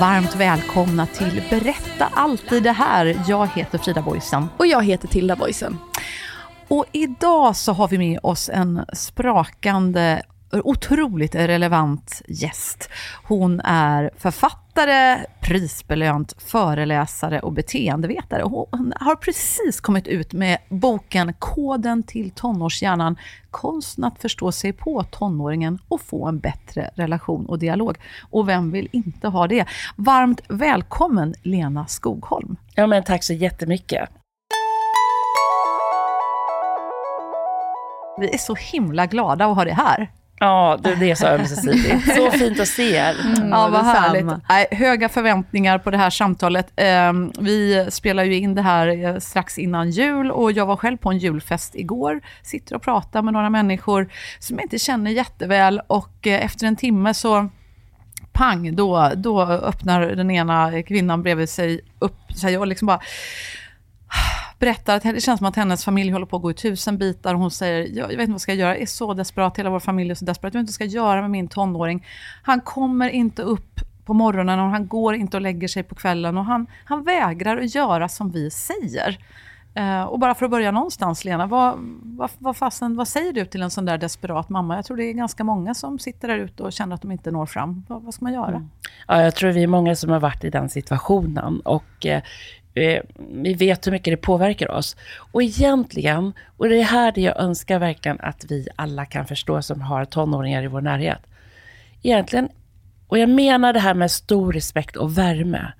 Varmt välkomna till Berätta alltid det här. Jag heter Frida Boysen. Och jag heter Tilda Boysen. Och idag så har vi med oss en sprakande, otroligt relevant gäst. Hon är författare, prisbelönt föreläsare och beteendevetare. Hon har precis kommit ut med boken Koden till tonårshjärnan. Konsten att förstå sig på tonåringen och få en bättre relation och dialog. Och vem vill inte ha det? Varmt välkommen Lena Skogholm. Ja, men tack så jättemycket. Vi är så himla glada att ha det här. Ja, det, det är så ömsesidigt. Så fint att se er. Ja, vad härligt. Nej, höga förväntningar på det här samtalet. Eh, vi spelar ju in det här eh, strax innan jul och jag var själv på en julfest igår. Sitter och pratar med några människor som jag inte känner jätteväl och eh, efter en timme så pang, då, då öppnar den ena kvinnan bredvid sig upp sig och liksom bara berättar att det känns som att hennes familj håller på att gå i tusen bitar. Och hon säger, jag, jag vet inte vad jag ska göra, jag är så desperat, hela vår familj är så desperat, jag vet inte vad jag ska göra med min tonåring. Han kommer inte upp på morgonen och han går inte och lägger sig på kvällen och han, han vägrar att göra som vi säger. Eh, och bara för att börja någonstans, Lena, vad, vad, vad, fasen, vad säger du till en sån där desperat mamma? Jag tror det är ganska många som sitter där ute och känner att de inte når fram. Vad, vad ska man göra? Mm. Ja, jag tror vi är många som har varit i den situationen. Och eh, eh, vi vet hur mycket det påverkar oss. Och egentligen, och det är här det jag önskar verkligen att vi alla kan förstå som har tonåringar i vår närhet. Egentligen, och jag menar det här med stor respekt och värme.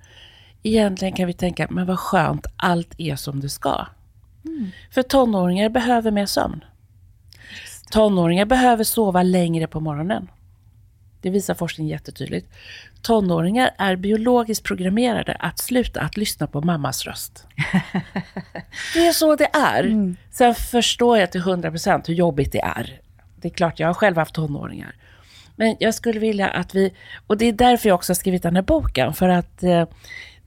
Egentligen kan vi tänka, men vad skönt, allt är som det ska. För tonåringar behöver mer sömn. Tonåringar behöver sova längre på morgonen. Det visar forskning jättetydligt. Tonåringar är biologiskt programmerade att sluta att lyssna på mammas röst. Det är så det är. Sen förstår jag till 100% hur jobbigt det är. Det är klart, jag har själv haft tonåringar. Men jag skulle vilja att vi, och det är därför jag också har skrivit den här boken, för att eh,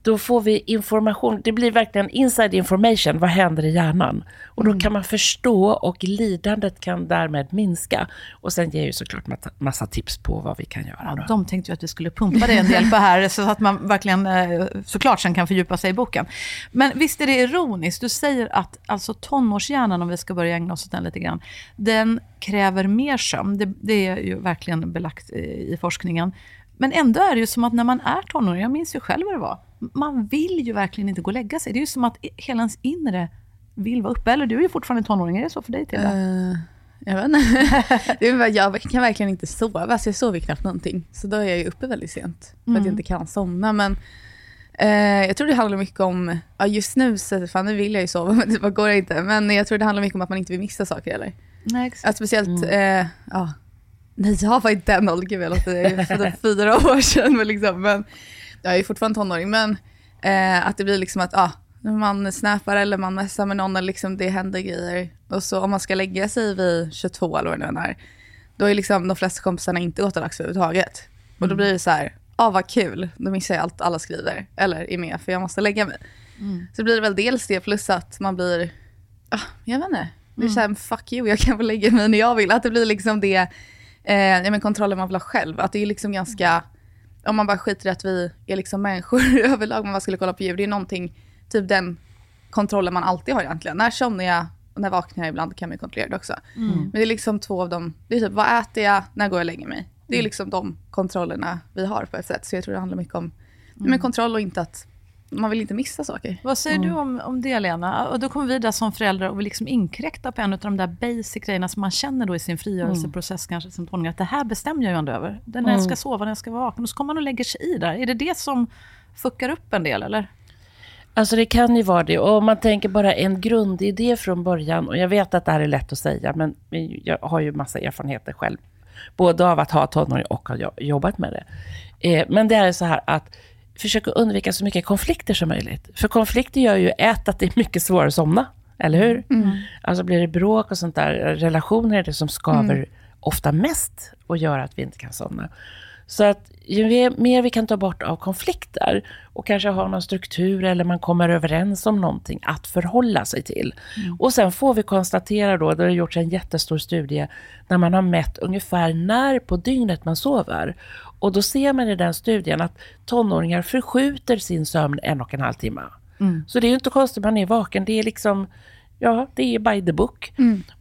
då får vi information, det blir verkligen inside information, vad händer i hjärnan? Och då kan man förstå och lidandet kan därmed minska. Och sen ger ju såklart massa, tips på vad vi kan göra. Ja, de tänkte ju att vi skulle pumpa det en del på här, så att man verkligen eh, såklart sen kan fördjupa sig i boken. Men visst är det ironiskt, du säger att alltså tonårshjärnan, om vi ska börja ägna oss åt den lite grann, den kräver mer sömn. Det, det är ju verkligen belagt i, i forskningen. Men ändå är det ju som att när man är tonåring, jag minns ju själv vad det var, man vill ju verkligen inte gå och lägga sig. Det är ju som att hela ens inre vill vara uppe. Eller du är ju fortfarande tonåring, är det så för dig Tilda? Eh, jag vet inte. jag kan verkligen inte sova, så jag sover knappt någonting. Så då är jag ju uppe väldigt sent, för att jag inte kan somna. Men eh, jag tror det handlar mycket om, ja just nu så fan, nu vill jag ju sova, men det bara går inte. Men jag tror det handlar mycket om att man inte vill missa saker eller? Nej, exakt. Att speciellt, eh, ja, när jag var i den åldern, gud jag låter för fyra år sedan, men, liksom, men jag är fortfarande tonåring, men eh, att det blir liksom att, när man snappar eller man messar med någon, eller liksom det händer grejer. Och så om man ska lägga sig vid 22 eller vad det nu är, då är liksom de flesta kompisarna inte gått dags överhuvudtaget. Och då blir det så här, ja vad kul, då missar jag allt alla skriver, eller är med för jag måste lägga mig. Så blir det väl dels det plus att man blir, ah, jag vet inte, det är så här, fuck you, jag kan väl lägga mig när jag vill. Att det blir liksom det, eh, ja, men kontrollen man vill ha själv. Att det är liksom ganska, om man bara skiter i att vi är liksom människor överlag, man bara skulle kolla på djur, det är någonting, typ den kontrollen man alltid har egentligen. När somnar jag och när vaknar jag ibland kan man ju kontrollera det också. Men det är liksom två av dem, det är typ vad äter jag, när går jag och lägger mig? Det är liksom de kontrollerna vi har på ett sätt. Så jag tror det handlar mycket om med kontroll och inte att man vill inte missa saker. Vad säger du om, om det, Lena? Och då kommer vi där som föräldrar och vill liksom inkräkta på en av de där basic grejerna som man känner då i sin frigörelseprocess, kanske som tonåring, att det här bestämmer jag ju ändå över. När jag ska sova, när jag ska vara vaken. Och så kommer man och lägger sig i där. Är det det som fuckar upp en del, eller? Alltså det kan ju vara det. Och om man tänker bara en grundidé från början. Och jag vet att det här är lätt att säga, men jag har ju massa erfarenheter själv. Både av att ha tonåring och ha jo- jobbat med det. Eh, men det är så här att försöka undvika så mycket konflikter som möjligt. För konflikter gör ju ett att det är mycket svårare att somna. Eller hur? Alltså blir det bråk och sånt där, relationer är det som skaver ofta mest och gör att vi inte kan somna. Så att ju mer- vi kan ta bort av konflikter och kanske ha någon struktur eller man kommer överens om någonting att förhålla sig till. Och sen får vi konstatera då, det har gjorts en jättestor studie, när man har mätt ungefär när på dygnet man sover. Och då ser man i den studien att tonåringar förskjuter sin sömn en och en halv timme. Så det är ju inte konstigt man är vaken, det är liksom Ja, det är by the book.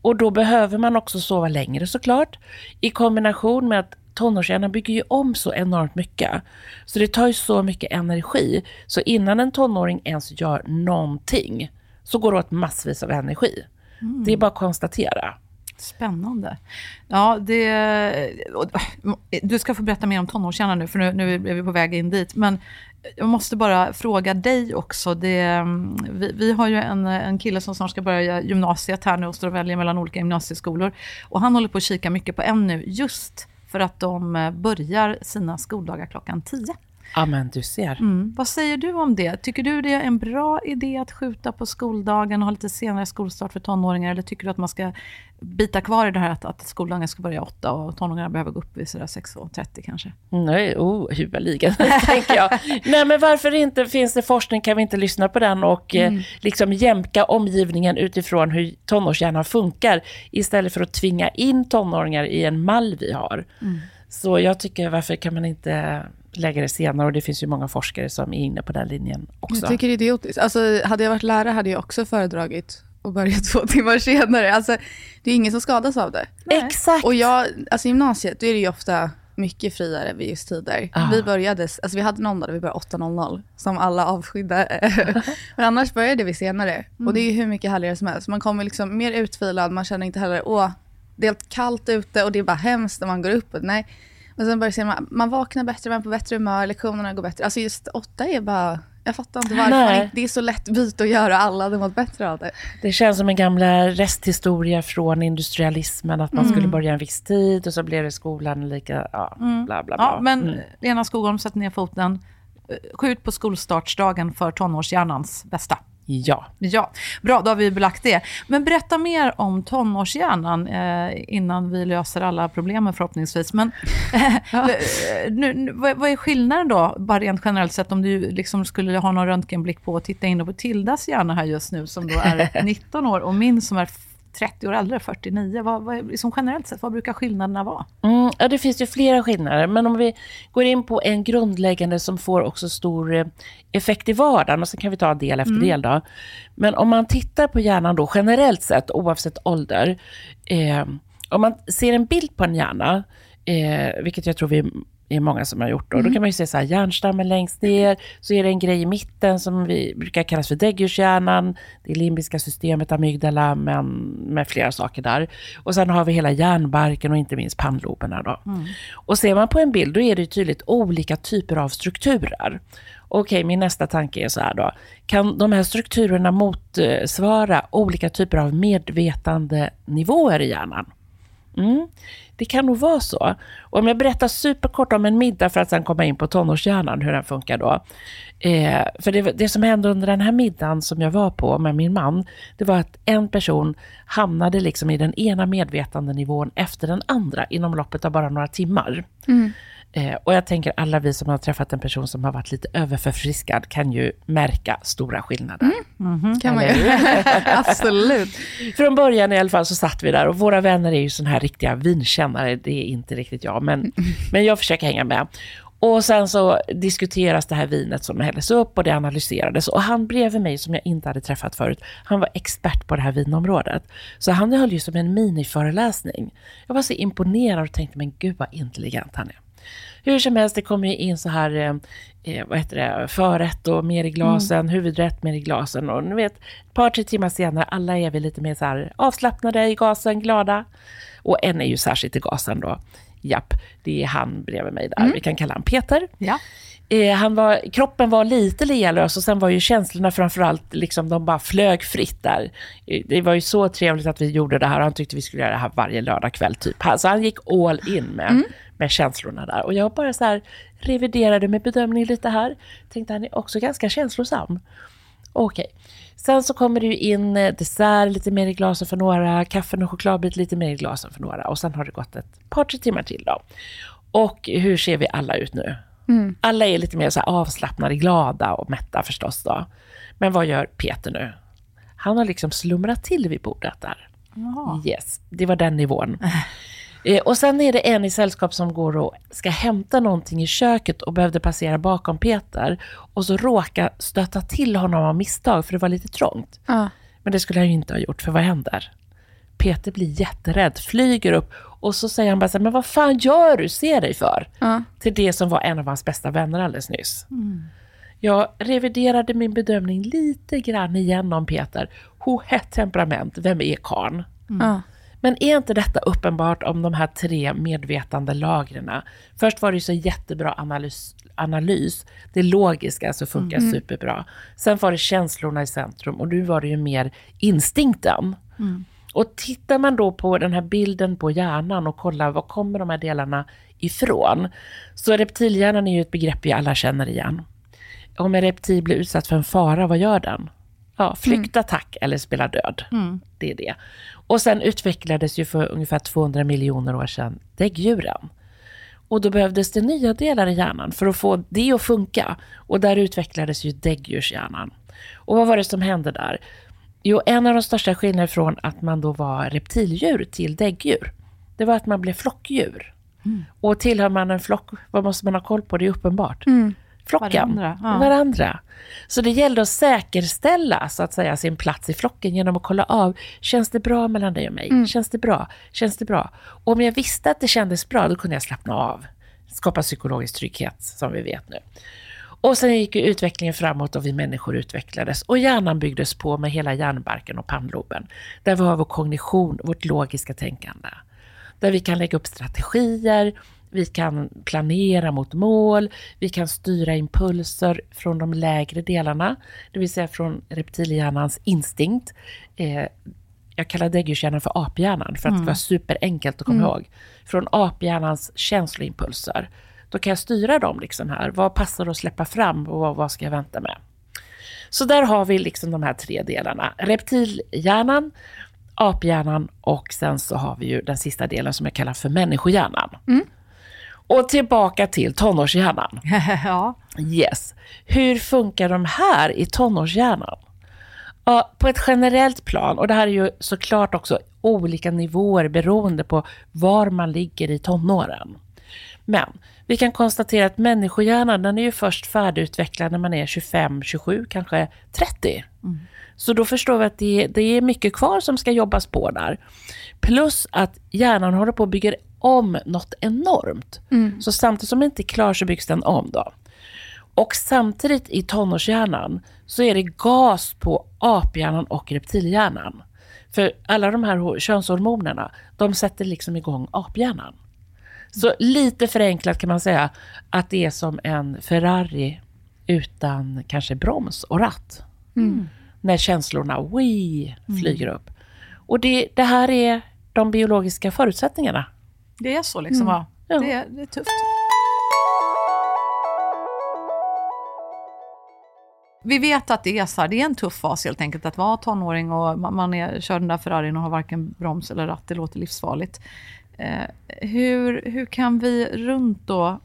Och då behöver man också sova längre såklart. I kombination med att tonårshjärnan bygger ju om så enormt mycket. Så det tar ju så mycket energi. Så innan en tonåring ens gör någonting så går det åt massvis av energi. Det är bara att konstatera. Spännande. Ja, det, eh, du ska få berätta mer om tonårshjärnan nu, för nu, nu är vi på väg in dit. Men jag måste bara fråga dig också. Det, mm, vi, vi har ju en, en kille som snart ska börja gymnasiet här nu och står och väljer mellan olika gymnasieskolor. Och han håller på att kika mycket på en nu, just för att de eh, börjar sina skoldagar klockan 10. Ja, men du ser. Mm. Vad säger du om det? Tycker du det är en bra idé att skjuta på skoldagen och ha lite senare skolstart för tonåringar? Eller tycker du att man ska bita kvar i det här att, att skoldagen ska börja åtta och tonåringarna behöver gå upp vid sådär 6.30 kanske? Nej, oh, huvudligen, tänker jag. Nej, men varför inte? Finns det forskning kan vi inte lyssna på den och eh, liksom jämka omgivningen utifrån hur tonårshjärnan funkar istället för att tvinga in tonåringar i en mall vi har. Så jag tycker, varför kan man inte lägga det senare? Och det finns ju många forskare som är inne på den linjen också. Jag tycker det är idiotiskt. Alltså, hade jag varit lärare hade jag också föredragit att börja två timmar senare. Alltså, det är ingen som skadas av det. Exakt! Och jag, alltså gymnasiet, då är det ju ofta mycket friare vid just tider. Ah. Vi började, alltså vi hade någon dag där vi började 8.00, som alla avskydde. Men annars började vi senare. Och det är ju hur mycket härligare som helst. Man kommer liksom mer utvilad, man känner inte heller, åh, det är helt kallt ute och det är bara hemskt när man går upp. Nej. Och sen börjar man, man vaknar bättre, man är på bättre humör, lektionerna går bättre. Alltså just åtta är bara, jag fattar inte varför. Nej. Det är så lätt byte att göra, alla hade mått bättre av det. Det känns som en gamla resthistoria från industrialismen, att man skulle börja en viss tid och så blev det skolan lika, ja, bla bla bla. Ja, men Mm. Lena Skogholm, sätt ner foten. Eh, Skjut på skolstartsdagen för tonårshjärnans bästa. Ja. Ja, bra, då har vi belagt det. Men berätta mer om tonårshjärnan eh, innan vi löser alla problemen förhoppningsvis. Men eh, nu, nu, vad, vad är skillnaden då, bara rent generellt sett, om du liksom skulle ha någon röntgenblick på och titta in på Tildas hjärna här just nu, som då är 19 år, och min som är 30 år äldre, 49. Vad, vad, liksom generellt sett, vad brukar skillnaderna vara? Mm, ja, det finns ju flera skillnader, men om vi går in på en grundläggande som får också stor eh, effekt i vardagen, och sen kan vi ta del efter del då. Men om man tittar på hjärnan då generellt sett, oavsett ålder, eh, om man ser en bild på en hjärna, eh, vilket jag tror vi är många som har gjort. Då, då kan man ju se så här, hjärnstammen längst ner, så är det en grej i mitten som vi brukar kallas för däggdjurshjärnan, det limbiska systemet, amygdala, men med flera saker där. Och sen har vi hela hjärnbarken och inte minst pannloberna. Då. Och ser man på en bild, då är det tydligt olika typer av strukturer. Okej, min nästa tanke är så här då. Kan de här strukturerna motsvara olika typer av medvetandenivåer i hjärnan? Mm, det kan nog vara så. Och om jag berättar superkort om en middag för att sen komma in på tonårshjärnan, hur den funkar då. Eh, för det, det som hände under den här middagen som jag var på med min man, det var att en person hamnade liksom i den ena medvetandenivån efter den andra inom loppet av bara några timmar. Mm. Eh, och jag tänker alla vi som har träffat en person som har varit lite överförfriskad kan ju märka stora skillnader. Kan man ju. Absolut. Från början i alla fall så satt vi där och våra vänner är ju såna här riktiga vinkännare, det är inte riktigt jag, men, men jag försöker hänga med. Och sen så diskuteras det här vinet som hälldes upp och det analyserades. Och han bredvid mig, som jag inte hade träffat förut, han var expert på det här vinområdet. Så han höll ju som en miniföreläsning. Jag var så imponerad och tänkte, men gud vad intelligent han är. Hur som helst, det kommer ju in så här, eh, eh, vad heter det, förrätt och mer i glasen, huvudrätt mer i glasen. Och ni vet, ett par, tre timmar senare, alla är vi lite mer så här avslappnade i gasen, glada. Och en är ju särskilt i gasen då. Japp, det är han bredvid mig där. Vi kan kalla honom Peter. Ja. Eh, han var, kroppen var lite lealös och sen var ju känslorna framförallt, liksom, de bara flög fritt där. Eh, Det var ju så trevligt att vi gjorde det här och han tyckte vi skulle göra det här varje lördagkväll typ. Så han gick all in med, med känslorna där. Och jag bara så här reviderade med bedömning lite här. Tänkte han är också ganska känslosam. Okej. Sen så kommer det ju in eh, dessert lite mer i glasen för några, kaffen och chokladbit lite mer i glasen för några. Och sen har det gått ett par, tre timmar till då. Och hur ser vi alla ut nu? Alla är lite mer så avslappnade, glada och mätta förstås då. Men vad gör Peter nu? Han har liksom slumrat till vid bordet där. Yes, det var den nivån. Eh, och sen är det en i sällskap som går och ska hämta någonting i köket och behövde passera bakom Peter. Och så råka stöta till honom av misstag för det var lite trångt. Ja. Men det skulle han ju inte ha gjort, för vad händer? Peter blir jätterädd, flyger upp och så säger han bara så här, men vad fan gör du? Se dig för. Ja. Till det som var en av hans bästa vänner alldeles nyss. Jag reviderade min bedömning lite grann igen om Peter. Ho hett temperament, vem är karln? Ja. Men är inte detta uppenbart om de här tre medvetande lagren? Först var det ju så jättebra analys, analys. det logiska så funkar superbra. Sen var det känslorna i centrum och nu var det ju mer instinkten. Och tittar man då på den här bilden på hjärnan och kollar var kommer de här delarna ifrån? Så reptilhjärnan är ju ett begrepp vi alla känner igen. Om en reptil blir utsatt för en fara, vad gör den? Ja, flykt, attack eller spela död. Det är det. Och sen utvecklades ju för ungefär 200 miljoner år sedan däggdjuren. Och då behövdes det nya delar i hjärnan för att få det att funka. Och där utvecklades ju däggdjurshjärnan. Och vad var det som hände där? Jo, en av de största skillnaderna från att man då var reptildjur till däggdjur, det var att man blev flockdjur. Och tillhör man en flock, vad måste man ha koll på? Det är uppenbart. Flocken, Varandra, ja. varandra. Så det gällde att säkerställa så att säga sin plats i flocken genom att kolla av, känns det bra mellan dig och mig? Känns det bra? Känns det bra? Och om jag visste att det kändes bra, då kunde jag slappna av. Skapa psykologisk trygghet, som vi vet nu. Och sen gick ju utvecklingen framåt och vi människor utvecklades och hjärnan byggdes på med hela hjärnbarken och pannloben. Där vi har vår kognition, vårt logiska tänkande. Där vi kan lägga upp strategier, vi kan planera mot mål, vi kan styra impulser från de lägre delarna, det vill säga från reptilhjärnans instinkt. Eh, jag kallar däggdjurshjärnan för aphjärnan för att det var superenkelt att komma ihåg. Från aphjärnans känsloimpulser. Då kan jag styra dem liksom här. Vad passar att släppa fram och vad, vad ska jag vänta med? Så där har vi liksom de här tre delarna. Reptilhjärnan, aphjärnan och sen så har vi ju den sista delen som jag kallar för människohjärnan. Och tillbaka till tonårshjärnan. ja. Yes. Hur funkar de här i tonårshjärnan? Ja, på ett generellt plan, och det här är ju såklart också olika nivåer beroende på var man ligger i tonåren. Men vi kan konstatera att människohjärnan den är ju först färdigutvecklad när man är 25, 27, kanske 30. Så då förstår vi att det, det är mycket kvar som ska jobbas på där. Plus att hjärnan håller på att bygga om något enormt. Så samtidigt som den inte är klar så byggs den om då. Och samtidigt i tonårshjärnan så är det gas på aphjärnan och reptilhjärnan. För alla de här ho- könshormonerna, de sätter liksom igång aphjärnan. Så lite förenklat kan man säga att det är som en Ferrari utan kanske broms och ratt. När känslorna wii, flyger upp. Och det, det här är de biologiska förutsättningarna. Det är så liksom, va? Ja. Det, är, det är tufft. Vi vet att det är så här, det är en tuff fas helt enkelt att vara tonåring och man, man är, kör den där Ferrarin och har varken broms eller ratt. Det låter livsfarligt. Eh, hur, hur kan vi runt då,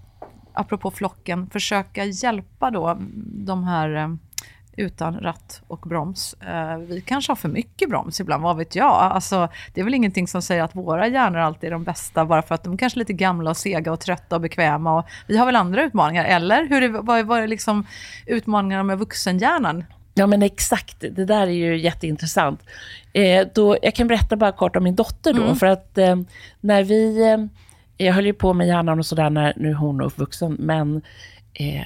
apropå flocken, försöka hjälpa då de här eh, utan ratt och broms. Eh, vi kanske har för mycket broms ibland, vad vet jag? Alltså, det är väl ingenting som säger att våra hjärnor alltid är de bästa, bara för att de kanske är lite gamla och sega och trötta och bekväma. Och vi har väl andra utmaningar, eller? Hur är, vad är, vad är liksom utmaningarna med vuxenhjärnan? Ja men exakt, det där är ju jätteintressant. Eh, då, jag kan berätta bara kort om min dotter då, för att eh, när vi, eh, jag höll ju på med hjärnan och sådär när nu är hon är uppvuxen, men eh,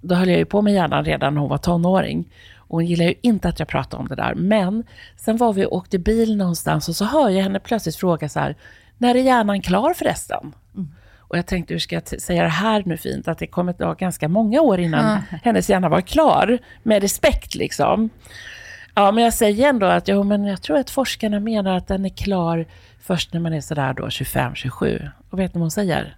då höll jag ju på med hjärnan redan när hon var tonåring. Och hon gillar ju inte att jag pratar om det där. Men sen var vi och åkte bil någonstans och så hör jag henne plötsligt fråga så här, när är hjärnan klar förresten? Och jag tänkte, hur ska jag säga det här nu fint? Att det kommer att ta ganska många år innan hennes hjärna var klar. Med respekt liksom. Ja, men jag säger ändå att jo, men jag tror att forskarna menar att den är klar först när man är sådär då 25-27. Och vet ni vad hon säger?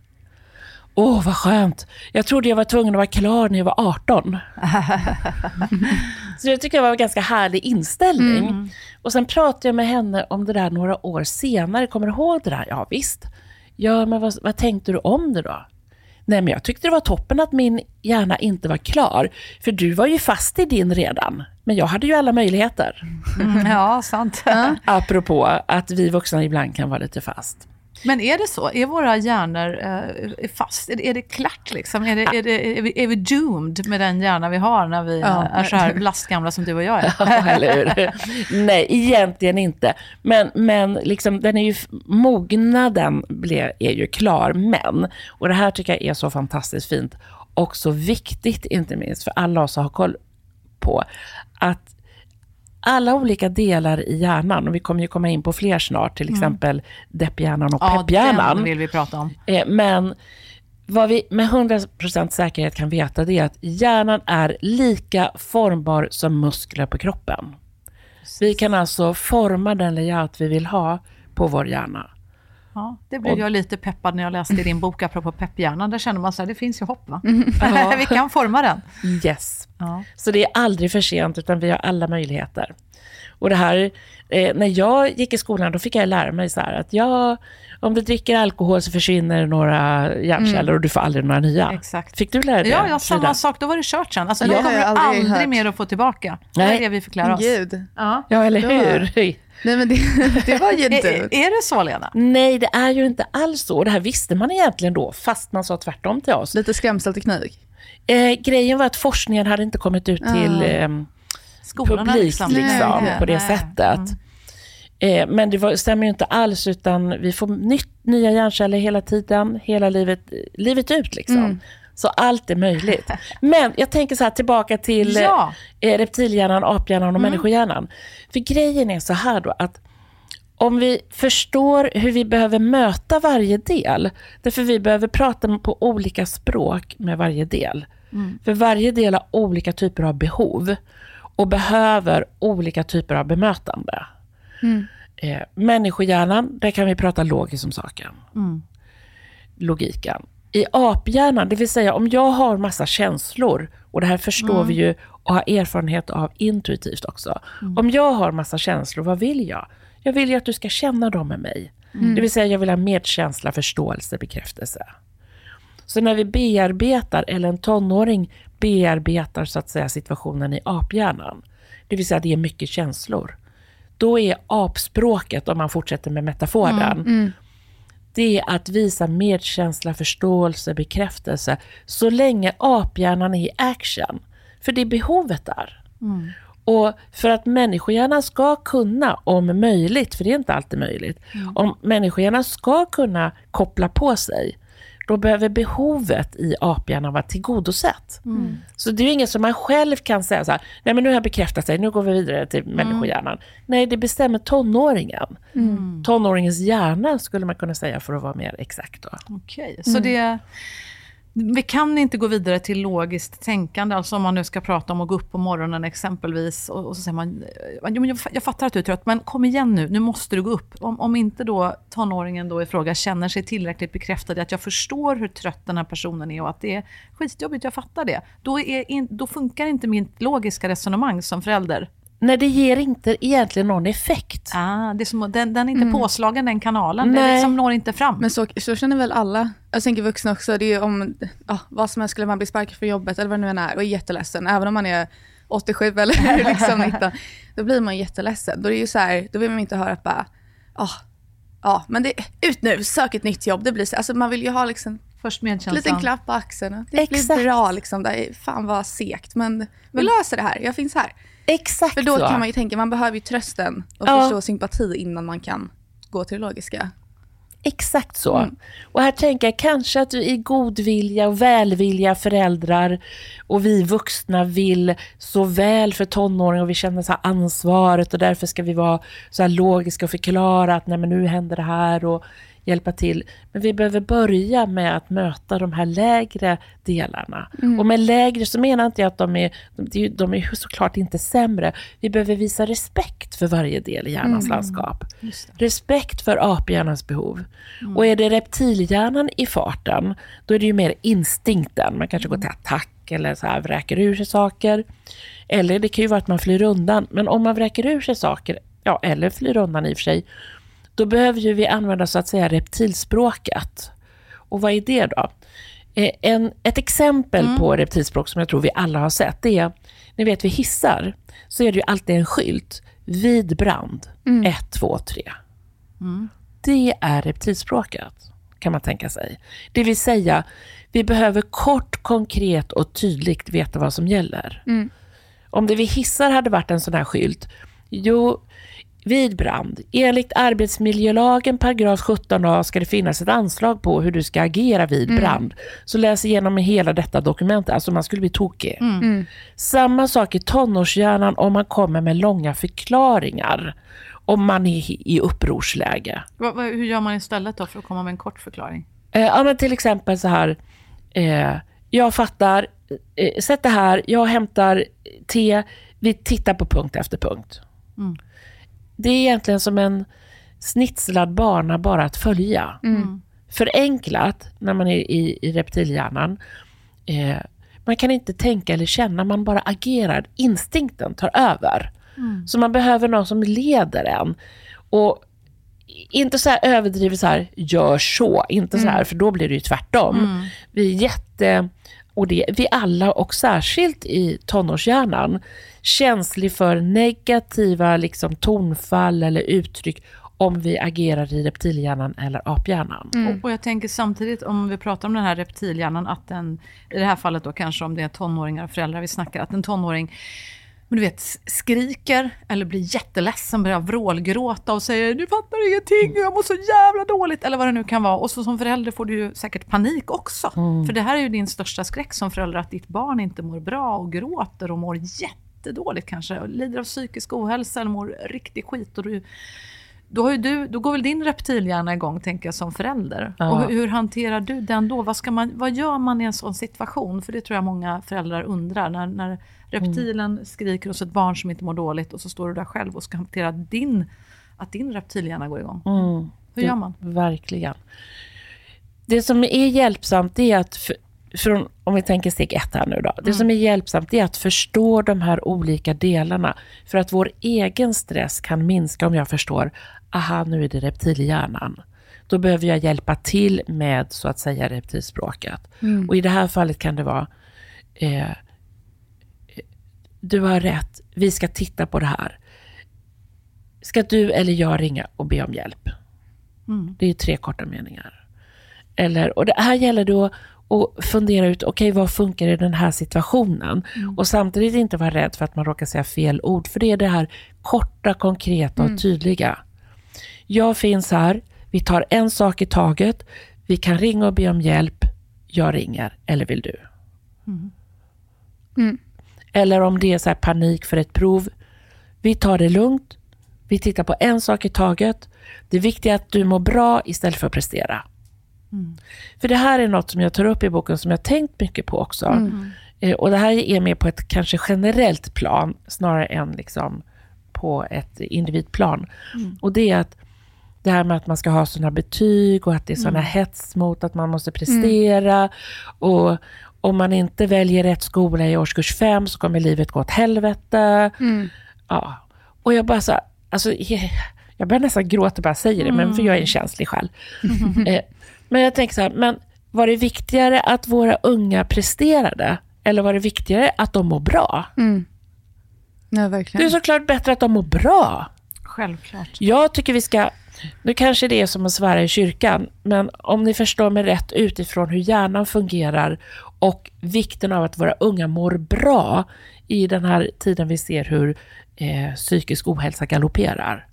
Åh, vad skönt. Jag trodde jag var tvungen att vara klar när jag var 18. Så det tycker jag var en ganska härlig inställning. Och sen pratade jag med henne om det där några år senare. Kommer du ihåg det där? Ja, visst. Ja, men vad, vad tänkte du om det då? Nej, men jag tyckte det var toppen att min hjärna inte var klar. För du var ju fast i din redan. Men jag hade ju alla möjligheter. Mm, ja, sant. Apropå att vi vuxna ibland kan vara lite fast. Men är det så? Är våra hjärnor eh, fast? Är det, är det klart liksom? Är, det, är, det, är, vi, är vi doomed med den hjärna vi har när vi Ja. eh, är så här lastgamla som du och jag är? Ja, eller hur? Nej, egentligen inte. Men, men liksom, den är ju, mognaden ble, är ju klar. Men, och det här tycker jag är så fantastiskt fint och så viktigt, inte minst för alla oss att ha koll på, att alla olika delar i hjärnan, och vi kommer ju komma in på fler snart, till exempel depphjärnan och Ja, pepphjärnan. vill vi prata om. Eh, Men vad vi med 100% säkerhet kan veta det är att hjärnan är lika formbar som muskler på kroppen. Vi kan alltså forma den layout vi vill ha på vår hjärna. Ja, det blev jag lite peppad när jag läste i din bok apropå pepphjärnan. Där känner man så här, det finns ju hopp va? vi kan forma den. Yes. Ja. Så det är aldrig för sent, utan vi har alla möjligheter. Och det här, eh, när jag gick i skolan, då fick jag lära mig så här att ja, om du dricker alkohol så försvinner några hjärnceller och du får aldrig några nya. Exakt. Fick du lära dig Ja, det, ja, samma Frida? sak. Då var det kört sen. Alltså, det kommer jag du aldrig aldrig mer att få tillbaka. Det är Nej. det vi fick lära oss. Gud. Ja. Ja, eller hur? Nej men det, det var ju Är, inte... är är det så, Lena? Nej, det är ju inte alls så. Det här visste man egentligen då, fast man sa tvärtom till oss. Lite skrämselteknik. Eh, grejen var att forskningen hade inte kommit ut till eh, Skolorna publik liksom. liksom, Nej. på det Nej. sättet. Eh, men det var, stämmer ju inte alls, utan vi får nytt, nya hjärnceller hela tiden, hela livet, livet ut. Liksom. Så allt är möjligt. Men jag tänker så här, tillbaka till Ja. eh, reptilhjärnan, aphjärnan och människohjärnan. För grejen är så här då, att om vi förstår hur vi behöver möta varje del, därför vi behöver prata på olika språk med varje del. För varje del har olika typer av behov och behöver olika typer av bemötande. Eh, människohjärnan, där kan vi prata logiskt om saken. Logiken. I aphjärnan, det vill säga om jag har massa känslor, och det här förstår vi ju och har erfarenhet av intuitivt också. Om jag har massa känslor, vad vill jag? Jag vill ju att du ska känna dem med mig. Det vill säga jag vill ha medkänsla, förståelse, bekräftelse. Så när vi bearbetar, eller en tonåring bearbetar så att säga situationen i aphjärnan, det vill säga det är mycket känslor, då är apspråket, om man fortsätter med metaforen, det är att visa medkänsla, förståelse, bekräftelse, så länge aphjärnan är i action. För det är behovet där. Och för att människohjärnan ska kunna, om möjligt, för det är inte alltid möjligt, om människohjärnan ska kunna koppla på sig, då behöver behovet i aphjärnan vara tillgodosett. Så det är ju inget som man själv kan säga så här, nej men nu har jag bekräftat sig, nu går vi vidare till människohjärnan. Nej, det bestämmer tonåringen. Tonåringens hjärna skulle man kunna säga för att vara mer exakt. Då. Okej, så det... Vi kan inte gå vidare till logiskt tänkande, alltså om man nu ska prata om att gå upp på morgonen exempelvis och, och så säger man, "Jo, men jag, jag fattar att du är trött, men kom igen nu, nu måste du gå upp. Om, om inte då tonåringen då i fråga känner sig tillräckligt bekräftad i att jag förstår hur trött den här personen är och att det är skitjobbigt, jag fattar det. Då, är in, då funkar inte mitt logiska resonemang som förälder. Nej, det ger inte egentligen någon effekt. Ah, det är som, den, den är inte påslagen, den kanalen. Det Nej. liksom når inte fram. Men så, så känner väl alla, jag tänker vuxna också, det är om ja, vad som helst skulle man bli sparkad från jobbet eller vad det nu än är och är jätteledsen, även om man är 87 eller liksom 19. Då blir man jätteledsen. Då, är det ju så här, då vill man inte höra att bara, ah, ja, men det, ut nu, sök ett nytt jobb. Det blir så, alltså man vill ju ha liksom Först en medkänslan. liten klapp på axeln. och Det Exakt. blir bra liksom. Det är, fan vad segt, men vi löser det här. Jag finns här. Exakt För då så. kan man ju tänka, man behöver ju trösten och Ja. förstå sympati innan man kan gå till det logiska. Exakt så. Mm. Och här tänker jag kanske att du i god vilja och välvilja föräldrar och vi vuxna vill så väl för tonåringar och vi känner så ansvaret och därför ska vi vara så logiska och förklara att nej men nu händer det här och hjälpa till. Men vi behöver börja med att möta de här lägre delarna. Mm. Och med lägre så menar inte jag att de är, de är de såklart inte sämre. Vi behöver visa respekt för varje del i hjärnans Mm. landskap. Respekt för aphjärnans behov. Och är det reptilhjärnan i farten, då är det ju mer instinkten. Man kanske går till attack eller så här vräker ur sig saker. Eller det kan ju vara att man flyr undan. Men om man vräker ur sig saker, ja, eller flyr undan i och för sig, då behöver ju vi använda så att säga reptilspråket. Och vad är det då? Eh, En, ett exempel på reptilspråk som jag tror vi alla har sett, det är, ni vet vid hissar, så är det ju alltid en skylt. Vid brand, 1, 2, 3. Det är reptilspråket, kan man tänka sig. Det vill säga, vi behöver kort, konkret och tydligt veta vad som gäller. Om det vid hissar hade varit en sån här skylt, jo, vid brand, enligt arbetsmiljölagen paragraf 17a ska det finnas ett anslag på hur du ska agera vid brand. Så läs igenom hela detta dokument, alltså man skulle bli tokig. Samma sak i tonårshjärnan om man kommer med långa förklaringar. Om man är i upprorsläge. Hur gör man istället då för att komma med en kort förklaring? Eh, ja, men till exempel så här. Eh, jag fattar. Eh, sätt det här. Jag hämtar te. Vi tittar på punkt efter punkt. Det är egentligen som en snitslad bana bara att följa. Förenklat, när man är i, i reptilhjärnan. Eh, man kan inte tänka eller känna, man bara agerar. Instinkten tar över. Så man behöver någon som leder en. Och inte så här överdrivet så här, gör så, inte så här, för då blir det ju tvärtom. Vi är jätte, och det vi alla och särskilt i tonårshjärnan, känslig för negativa liksom, tonfall eller uttryck om vi agerar i reptilhjärnan eller aphjärnan. Och, och jag tänker samtidigt, om vi pratar om den här reptilhjärnan, att den, i det här fallet då kanske om det är tonåringar och föräldrar vi snackar, att en tonåring men du vet, skriker eller blir jätteledsen, börjar vrålgråta och säger du fattar ingenting, jag mår så jävla dåligt, eller vad det nu kan vara. Och så som förälder får du ju säkert panik också. För det här är ju din största skräck som förälder, att ditt barn inte mår bra och gråter och mår jättedåligt kanske, och lider av psykisk ohälsa eller mår riktigt skit. Och du, då, har du, då går väl din reptilhjärna igång, tänker jag, som förälder. Ja. Och hur, hur hanterar du den då? Vad, ska man, vad gör man i en sån situation? För det tror jag många föräldrar undrar. När, när reptilen skriker hos ett barn som inte mår dåligt och så står du där själv och ska hantera din, att din reptilhjärna går igång. Mm. Hur gör man? Verkligen. Det som är hjälpsamt är att, för, från, om vi tänker steg ett här nu då. Det som är hjälpsamt är att förstå de här olika delarna. För att vår egen stress kan minska om jag förstår, aha nu är det reptilhjärnan. Då behöver jag hjälpa till med så att säga reptilspråket. Och i det här fallet kan det vara, eh, du har rätt, vi ska titta på det här. Ska du eller jag ringa och be om hjälp? Det är tre korta meningar. Eller, och det här gäller då att fundera ut, okej vad funkar i den här situationen? Och samtidigt inte vara rädd för att man råkar säga fel ord, för det är det här korta, konkreta och tydliga. Jag finns här, vi tar en sak i taget, vi kan ringa och be om hjälp, jag ringer, eller vill du? Eller om det är så här panik för ett prov, vi tar det lugnt, vi tittar på en sak i taget. Det viktiga är att du mår bra istället för att prestera. För det här är något som jag tar upp i boken som jag tänkt mycket på också. Eh, och det här är mer på ett kanske generellt plan snarare än liksom på ett individplan. Och det är att det här med att man ska ha sådana betyg och att det är sådana hets mot att man måste prestera. Och om man inte väljer rätt skola i årskurs fem så kommer livet gå åt helvete. Ja. Och jag bara så alltså, jag, börjar nästan gråta bara jag säger det, men för jag är en känslig själ. Eh, men jag tänker så här, men var det viktigare att våra unga presterade? Eller var det viktigare att de mår bra? Ja, Det är såklart bättre att de mår bra. Självklart. Jag tycker vi ska, nu kanske det är som att svära i kyrkan, men om ni förstår mig rätt utifrån hur hjärnan fungerar och vikten av att våra unga mår bra i den här tiden vi ser hur eh, psykisk ohälsa galopperar.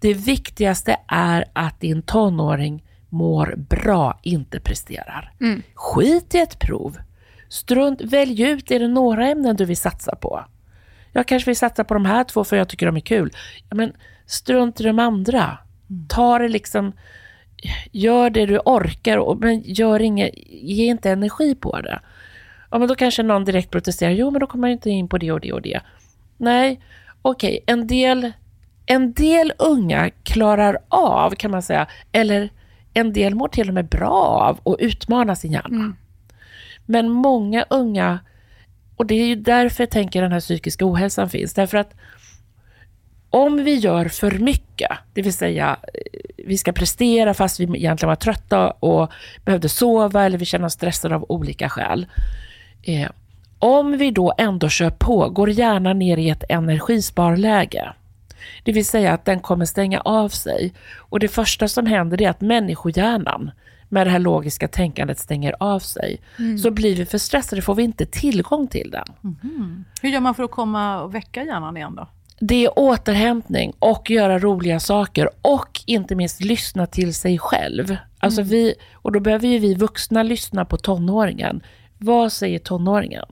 Det viktigaste är att din tonåring mår bra, inte presterar. Skit i ett prov. Strunt, välj ut, är det några ämnen du vill satsa på? Jag kanske vill satsa på de här två för jag tycker de är kul. Ja, men strunt i de andra. Ta det liksom, gör det du orkar, men gör inget, ge inte energi på det. Ja, men då kanske någon direkt protesterar, jo men då kommer jag inte in på det och det och det. Nej, okej, en del en del unga klarar av, kan man säga, eller en del mår till och med bra av att utmana sin hjärna. Men många unga, och det är ju därför jag tänker den här psykiska ohälsan finns, därför att om vi gör för mycket, det vill säga eh, vi ska prestera fast vi egentligen var trötta och behövde sova eller vi känner oss stressade av olika skäl. Eh, om vi då ändå kör på, går hjärnan ner i ett energisparläge. Det vill säga att den kommer stänga av sig. Och det första som händer är att människohjärnan med det här logiska tänkandet stänger av sig. Så blir vi för stressade får vi inte tillgång till den. Hur gör man för att komma och väcka hjärnan igen då? Det är återhämtning och göra roliga saker och inte minst lyssna till sig själv. Alltså vi, och då behöver ju vi vuxna lyssna på tonåringen. Vad säger tonåringen?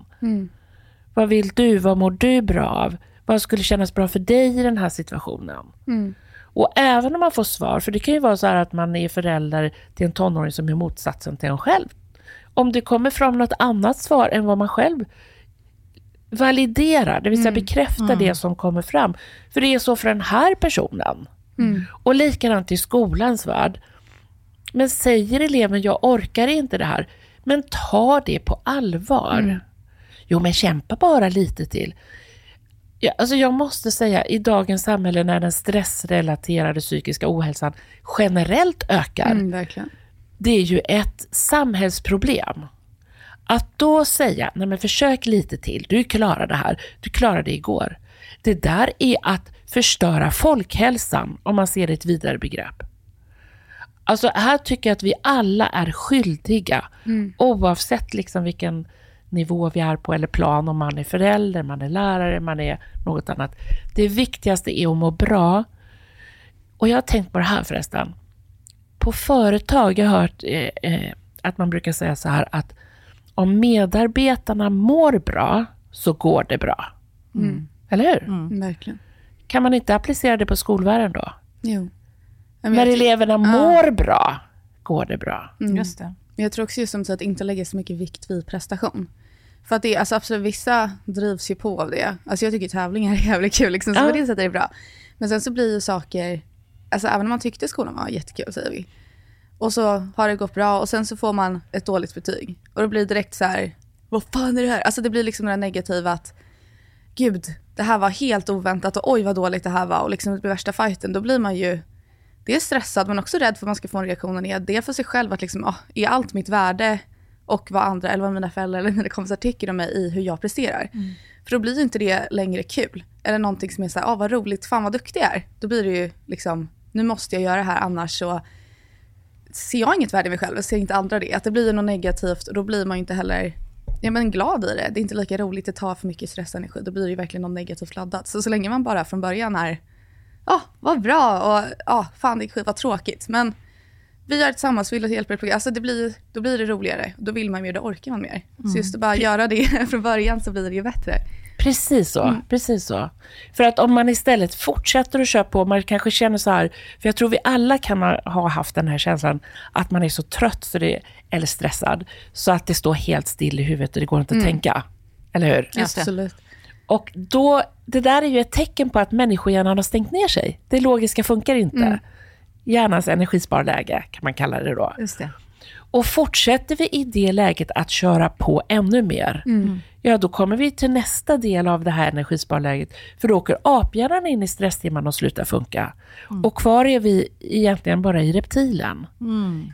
Vad vill du? Vad mår du bra av? Vad skulle kännas bra för dig i den här situationen? Och även om man får svar, för det kan ju vara så här att man är förälder till en tonåring som är motsatsen till en själv. Om det kommer fram något annat svar än vad man själv validerar, det vill säga bekräftar det som kommer fram. För det är så för den här personen. Och likadant i skolans värld. Men säger eleven, jag orkar inte det här, men ta det på allvar. Jo, men kämpa bara lite till. Ja, alltså jag måste säga, i dagens samhälle när den stressrelaterade psykiska ohälsan generellt ökar, Mm, det är ju ett samhällsproblem. Att då säga, nej men försök lite till, du klarar det här, du klarade det igår. Det där är att förstöra folkhälsan, om man ser ett vidare begrepp. Alltså här tycker jag att vi alla är skyldiga, oavsett liksom vilken nivå vi är på eller plan, om man är förälder, man är lärare, man är något annat. Det viktigaste är att må bra. Och jag har tänkt på det här förresten. På företag, jag har hört eh, eh, att man brukar säga så här att om medarbetarna mår bra så går det bra. Eller hur? Mm, Verkligen. Kan man inte applicera det på skolvärlden då? Jo. Ja, men När eleverna mår bra, går det bra. Just det. men jag tror också just som att inte lägga så mycket vikt vid prestation. För att det är, alltså absolut, vissa drivs ju på av det. Alltså jag tycker tävlingar är jävligt kul, liksom, så Ja. på det sättet är det bra. Men sen så blir ju saker, alltså även om man tyckte skolan var jättekul, säger vi. Och så har det gått bra och sen så får man ett dåligt betyg. Och då blir det direkt så här, vad fan är det här? Alltså det blir liksom det här negativa att, gud, det här var helt oväntat och oj vad dåligt det här var. Och liksom det blir värsta fighten. Då blir man ju dels stressad men också rädd för att man ska få en reaktion och. Det för sig själv att liksom, ah, är allt mitt värde och vad andra, eller vad mina föräldrar eller mina kompisar tycker om mig i hur jag presterar. För då blir ju inte det längre kul. Eller någonting som är så här, ah, vad roligt, fan vad duktig jag är. Då blir det ju liksom, nu måste jag göra det här annars så ser jag inget värde i mig själv, ser inte andra det. Att det blir något negativt och då blir man ju inte heller ja, men glad i det. Det är inte lika roligt, det tar för mycket stressenergi. Då blir det ju verkligen något negativt laddat. Så så länge man bara från början är, ja, vad bra och ja, fan det är skit, vad tråkigt. Men vi gör det tillsammans, vill att hjälpa er. Alltså det blir, då blir det roligare. Då vill man mer, då orkar man mer. Så just att bara göra det från början så blir det ju bättre. Precis så, precis så. För att om man istället fortsätter att köra på, man kanske känner så här, för jag tror vi alla kan ha, ha haft den här känslan att man är så trött så det, eller stressad, så att det står helt still i huvudet och det går inte att tänka. Eller hur? Absolut. Och då, det där är ju ett tecken på att människohjärnan har stängt ner sig. Det logiska funkar inte. Hjärnans energisparläge kan man kalla det då. Just det. Och fortsätter vi i det läget att köra på ännu mer, ja då kommer vi till nästa del av det här energisparläget. För då åker aphjärnan in i stresstimman och slutar funka. Och kvar är vi egentligen bara i reptilen.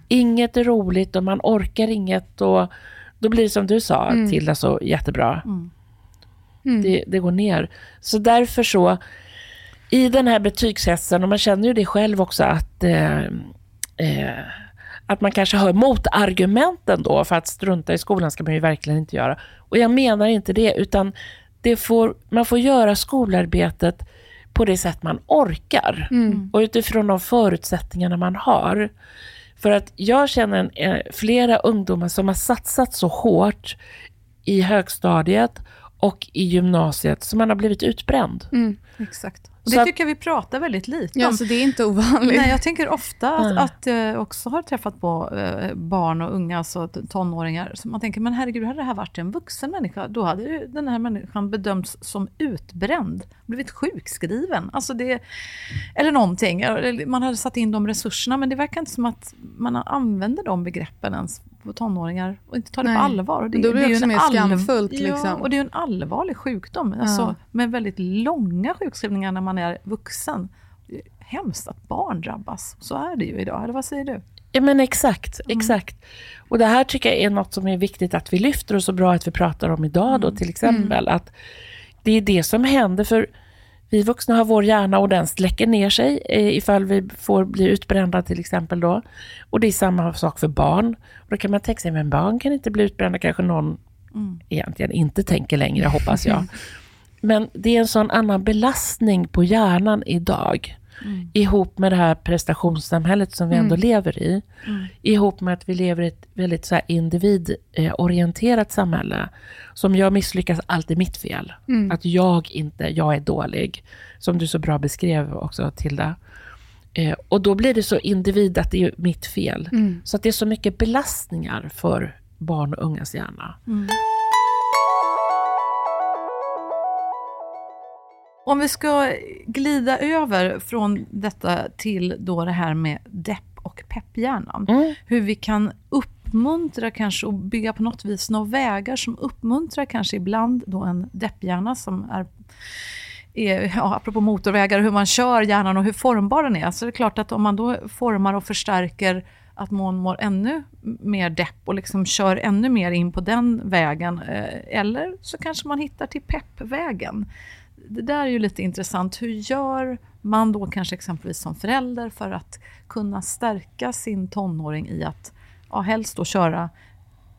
Inget är roligt och man orkar inget och då blir det som du sa Tilda så jättebra. Det, det går ner. Så därför så, i den här betygshetsen, och man känner ju det själv också, att, eh, eh, att man kanske hör motargumenten då, för att strunta i skolan ska man ju verkligen inte göra. Och jag menar inte det, utan det får, man får göra skolarbetet på det sätt man orkar. Och utifrån de förutsättningarna man har. För att jag känner en, eh, flera ungdomar som har satsat så hårt i högstadiet och i gymnasiet så man har blivit utbränd. Exakt. Och det tycker jag vi pratar väldigt lite Ja, om. så det är inte ovanligt. Nej, jag tänker ofta att, Nej. att jag också har träffat på eh, barn och unga, alltså tonåringar, så man tänker, men herregud, hade det här varit en vuxen människa, då hade ju den här människan bedömts som utbränd, blivit sjukskriven, alltså det, eller någonting. Man hade satt in de resurserna, men det verkar inte som att man använder de begreppen ens på tonåringar och inte tar det Nej. på allvar. Och Men då blir det ju också mer skamfullt, Ja, liksom. och det är ju en allvarlig sjukdom, alltså, med väldigt långa sjukskrivningar när man är vuxen. Det är hemskt att barn drabbas. Så är det ju idag, eller vad säger du? Ja men exakt, exakt. Och det här tycker jag är något som är viktigt att vi lyfter och så bra att vi pratar om idag då till exempel. Att det är det som händer för vi vuxna har vår hjärna och den släcker ner sig eh, ifall vi får bli utbrända till exempel då. Och det är samma sak för barn. Och då kan man tänka sig, men barn kan inte bli utbrända, kanske någon egentligen inte tänker längre hoppas jag. Men det är en sån annan belastning på hjärnan idag. Ihop med det här prestationssamhället som vi ändå lever i. Ihop med att vi lever i ett väldigt så här individorienterat samhälle. Som jag misslyckas, allt är mitt fel. Att jag inte, jag är dålig. Som du så bra beskrev också Tilda. Eh, och då blir det så individ att det är mitt fel. Så att det är så mycket belastningar för barn och ungas hjärna. Om vi ska glida över från detta till då det här med depp och pepphjärnan. Mm. Hur vi kan uppmuntra kanske och bygga på något vis några vägar som uppmuntrar kanske ibland då en depphjärna som är är, ja, apropå motorvägar, hur man kör hjärnan och hur formbar den är. Så det är klart att om man då formar och förstärker att man mår ännu mer depp och liksom kör ännu mer in på den vägen. Eh, eller så kanske man hittar till peppvägen. Det där är ju lite intressant. Hur gör man då kanske exempelvis som förälder för att kunna stärka sin tonåring i att ja, helst då köra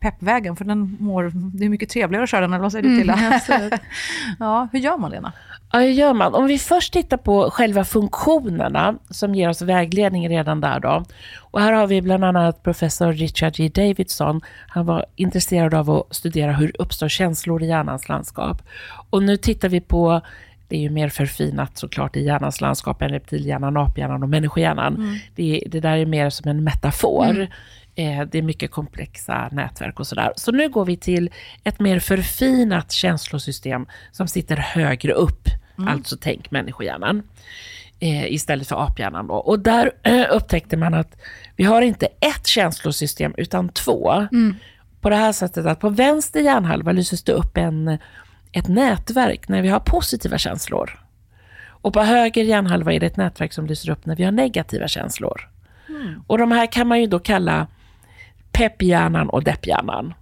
peppvägen, för den mår, det är mycket trevligare att köra den, eller vad säger du Tilla? ja, hur gör man Lena? Ja, hur gör man? Om vi först tittar på själva funktionerna som ger oss vägledning redan där då. Och här har vi bland annat professor Richard J. Davidson. Han var intresserad av att studera hur uppstår känslor i hjärnans landskap. Och nu tittar vi på det är ju mer förfinat såklart i hjärnans landskap än reptilhjärnan, aphjärnan och människohjärnan. Det, det där är mer som en metafor. Eh, det är mycket komplexa nätverk och sådär. Så nu går vi till ett mer förfinat känslosystem som sitter högre upp. Alltså tänk människohjärnan. Eh, istället för aphjärnan. Då. Och där eh, upptäckte man att vi har inte ett känslosystem utan två. På det här sättet att på vänster hjärnhalva lyses det upp en, ett nätverk när vi har positiva känslor. Och på höger hjärnhalva är det ett nätverk som lyser upp när vi har negativa känslor. Och de här kan man ju då kalla pepphjärnan och depphjärnan.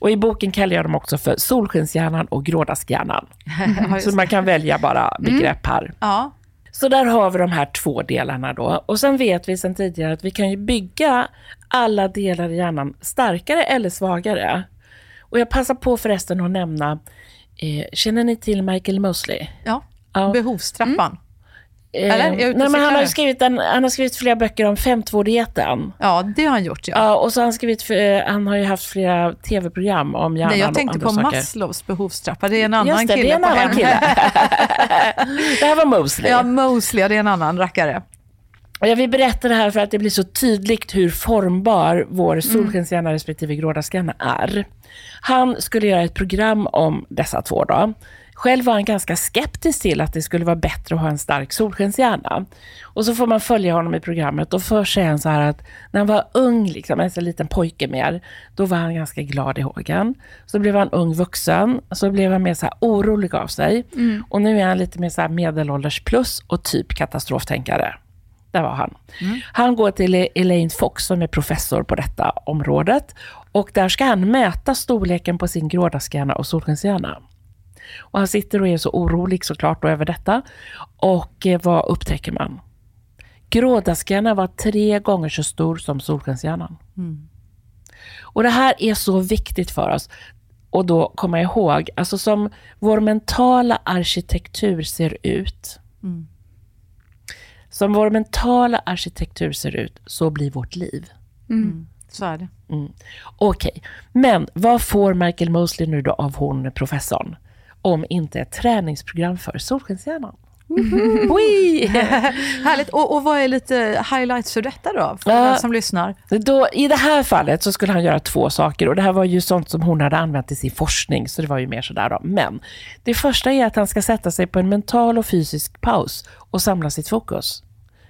Och i boken kallar jag dem också för solskenshjärnan och grådaskhjärnan. Så man kan välja bara begrepp här. Ja, Så där har vi de här två delarna då. Och sen vet vi sedan tidigare att vi kan ju bygga alla delar i hjärnan starkare eller svagare. Och jag passar på förresten att nämna, eh, känner ni till Michael Mosley? ja. Ja. behovstrappan. Eh, Eller? Och nej, men han, har skrivit en, han har skrivit flera böcker om femtvårdigheten. Ja, det har han gjort ja. Ja, och så han skrivit, för, eh, han har ju haft flera tv-program om hjärnan Nej, jag tänkte på saker. Maslows behovstrappa. Det är en annan Just det, kille det är en annan kille. det här var Mosley. Ja, Mosley, det är en annan rackare. Jag vill berätta det här för att det blir så tydligt hur formbar vår solskenshjärna respektive grådaskhjärna är. Han skulle göra ett program om dessa två då. Själv var han ganska skeptisk till att det skulle vara bättre att ha en stark solskenshjärna. Och så får man följa honom i programmet och först säger han så här att när han var ung, liksom, en så liten pojke mer, då var han ganska glad i hågen. Så blev han ung vuxen, så blev han mer så orolig av sig. Och nu är han lite mer så medelålders plus och typ katastroftänkare. Där var han. Han går till Elaine Fox som är professor på detta området. Och där ska han mäta storleken på sin grådaskhjärna och solskenshjärna. Och han sitter och är så orolig såklart då över detta. Och eh, vad upptäcker man? Grådaskhjärnan var tre gånger så stor som solskenshjärnan. Och det här är så viktigt för oss. Och då komma ihåg, alltså som vår mentala arkitektur ser ut. Som vår mentala arkitektur ser ut, så blir vårt liv. Så är det. Okej, men vad får Michael Mosley nu då av hon professorn? Om inte ett träningsprogram för solskenshjärnan. Oi! Härligt. Och, och vad är lite highlights för detta då? För Ja. den som lyssnar. Då, I det här fallet så skulle han göra två saker och det här var ju sånt som hon hade använt i sin forskning, så det var ju mer sådär då. Men det första är att han ska sätta sig på en mental och fysisk paus och samla sitt fokus.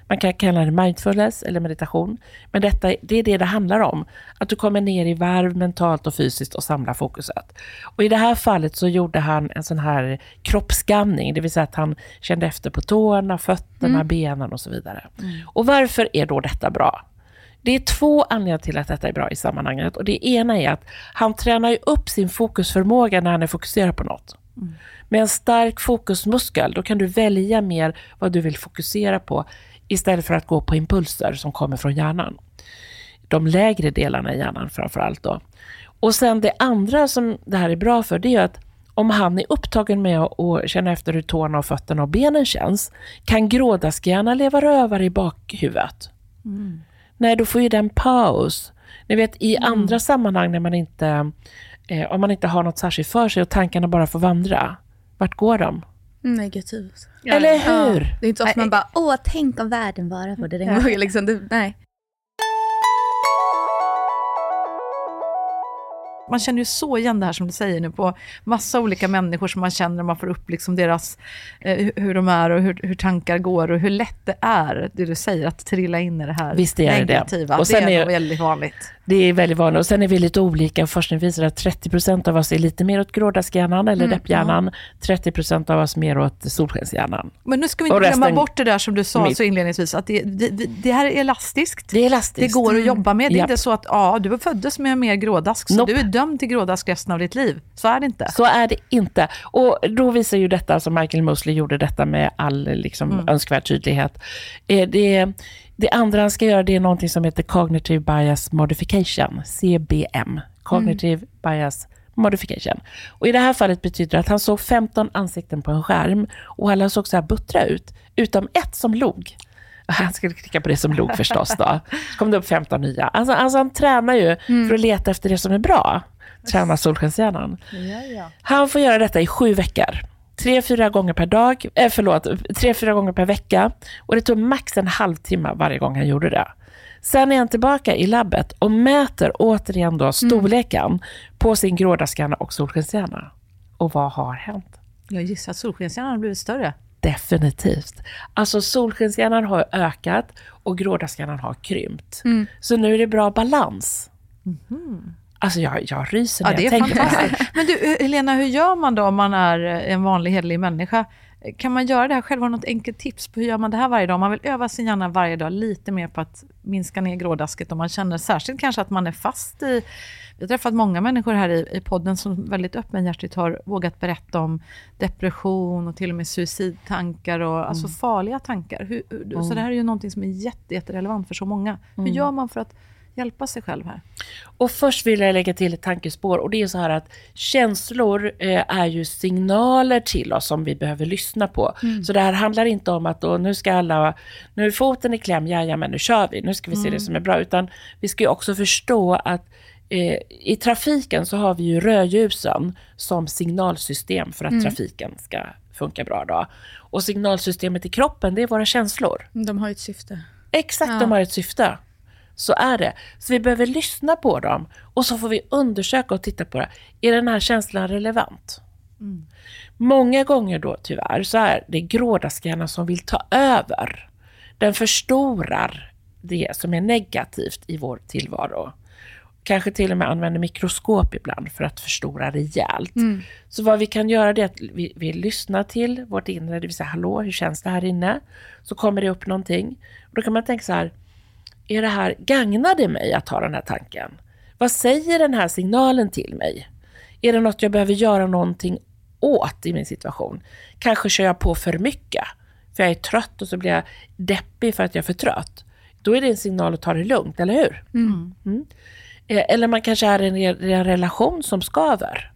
Man kan kalla det mindfulness eller meditation, men detta, det är det det handlar om. Att du kommer ner i varv mentalt och fysiskt och samlar fokuset. Och i det här fallet så gjorde han en sån här kroppsskanning, det vill säga att han kände efter på tårna, fötterna, benen och så vidare. Och varför är då detta bra? Det är två anledningar till att detta är bra i sammanhanget. Och det ena är att han tränar upp sin fokusförmåga när han är fokuserad på något. Med en stark fokusmuskel, då kan du välja mer vad du vill fokusera på istället för att gå på impulser som kommer från hjärnan. De lägre delarna i hjärnan framför allt då. Och sen det andra som det här är bra för, det är att om han är upptagen med att känna efter hur tårna och fötterna och benen känns, kan grådaskhjärnan leva rövare i bakhuvudet. Nej, då får ju den paus. Ni vet i andra sammanhang när man inte, eh, om man inte har något särskilt för sig och tankarna bara får vandra, vart går de? Negativt. Eller Ja, hur? det är inte så att man bara, åh, tänk om världen bara det den gången. Liksom, det, nej. Man känner ju så igen det här som du säger nu på massa olika människor som man känner, man får upp liksom deras, eh, hur- de är och hur, hur tankar går och hur lätt det är, det du säger, att trilla in i det här Visst är det det. negativa. Och sen det är, är- väldigt vanligt. Det är väldigt vanligt. Och sen är vi lite olika. Forskning visar att 30% av oss är lite mer åt grådaskhjärnan eller depphjärnan. 30% av oss mer åt solskenshjärnan. Men nu ska vi inte glömma bort det där som du sa mitt. så inledningsvis, att det, det, det här är elastiskt. Det är elastiskt. Det går att jobba med. Det är Japp. inte så att ja, du föddes med mer grådask, så Nope. du är dömd till grådask resten av ditt liv. Så är det inte. Så är det inte. Och då visar ju detta, som Michael Mosley gjorde detta med all liksom, önskvärd tydlighet. Eh, Det, det andra han ska göra det är någonting som heter Cognitive Bias Modification, CBM. Cognitive Bias Modification. Och i det här fallet betyder det att han såg 15 ansikten på en skärm och alla såg så här buttra ut, utom ett som log. Han skulle klicka på det som log förstås då. Så kom det upp 15 nya. Alltså, alltså han tränar ju för att leta efter det som är bra. Träna solskenshjärnan. Han får göra detta i sju veckor. Tre, fyra gånger per dag, eh, förlåt, tre, fyra gånger per vecka. Och det tog max en halvtimme varje gång han gjorde det. Sen är han tillbaka i labbet och mäter återigen då storleken på sin grådaskhjärna och solskenshjärna. Och vad har hänt? Jag gissar att solskenshjärnan har blivit större. Definitivt. Alltså solskenshjärnan har ökat och grådaskhjärnan har krympt. Så nu är det bra balans. Alltså jag, jag ryser när Ja, det jag tänker på det här. Men du, Helena, hur gör man då om man är en vanlig hederlig människa? Kan man göra det här själv? Har du något enkelt tips på hur gör man det här varje dag? Om man vill öva sin hjärna varje dag lite mer på att minska ner grådasket om man känner särskilt kanske att man är fast i... Vi har träffat många människor här i, i podden som väldigt öppenhjärtigt har vågat berätta om depression och till och med suicidtankar och alltså farliga tankar. Hur, hur- Så det här är ju någonting som är jätte, jätterelevant för så många. Hur gör man för att hjälpa sig själv här? Och först vill jag lägga till ett tankespår och det är så här att känslor eh, är ju signaler till oss som vi behöver lyssna på. Så det här handlar inte om att då, nu ska alla, nu är foten i kläm, men nu kör vi, nu ska vi se det som är bra. Utan vi ska ju också förstå att eh, i trafiken så har vi ju rödljusen som signalsystem för att trafiken ska funka bra. Då. Och signalsystemet i kroppen, det är våra känslor. De har ju ett syfte. Exakt, Ja. de har ett syfte. Så är det. Så vi behöver lyssna på dem och så får vi undersöka och titta på det. Är den här känslan relevant? Många gånger då tyvärr så är det grådaskhjärnan som vill ta över. Den förstorar det som är negativt i vår tillvaro. Kanske till och med använder mikroskop ibland för att förstora rejält. Så vad vi kan göra det är att vi, vi lyssnar till vårt inre, det vill säga hallå, hur känns det här inne? Så kommer det upp någonting. Och då kan man tänka så här, är det här, gagnar det mig att ha den här tanken? Vad säger den här signalen till mig? Är det något jag behöver göra någonting åt i min situation. Kanske kör jag på för mycket, för jag är trött och så blir jag deppig för att jag är för trött. Då är det en signal att ta det lugnt, eller hur? Mm. Eh, Eller man kanske är i en, en relation som skaver.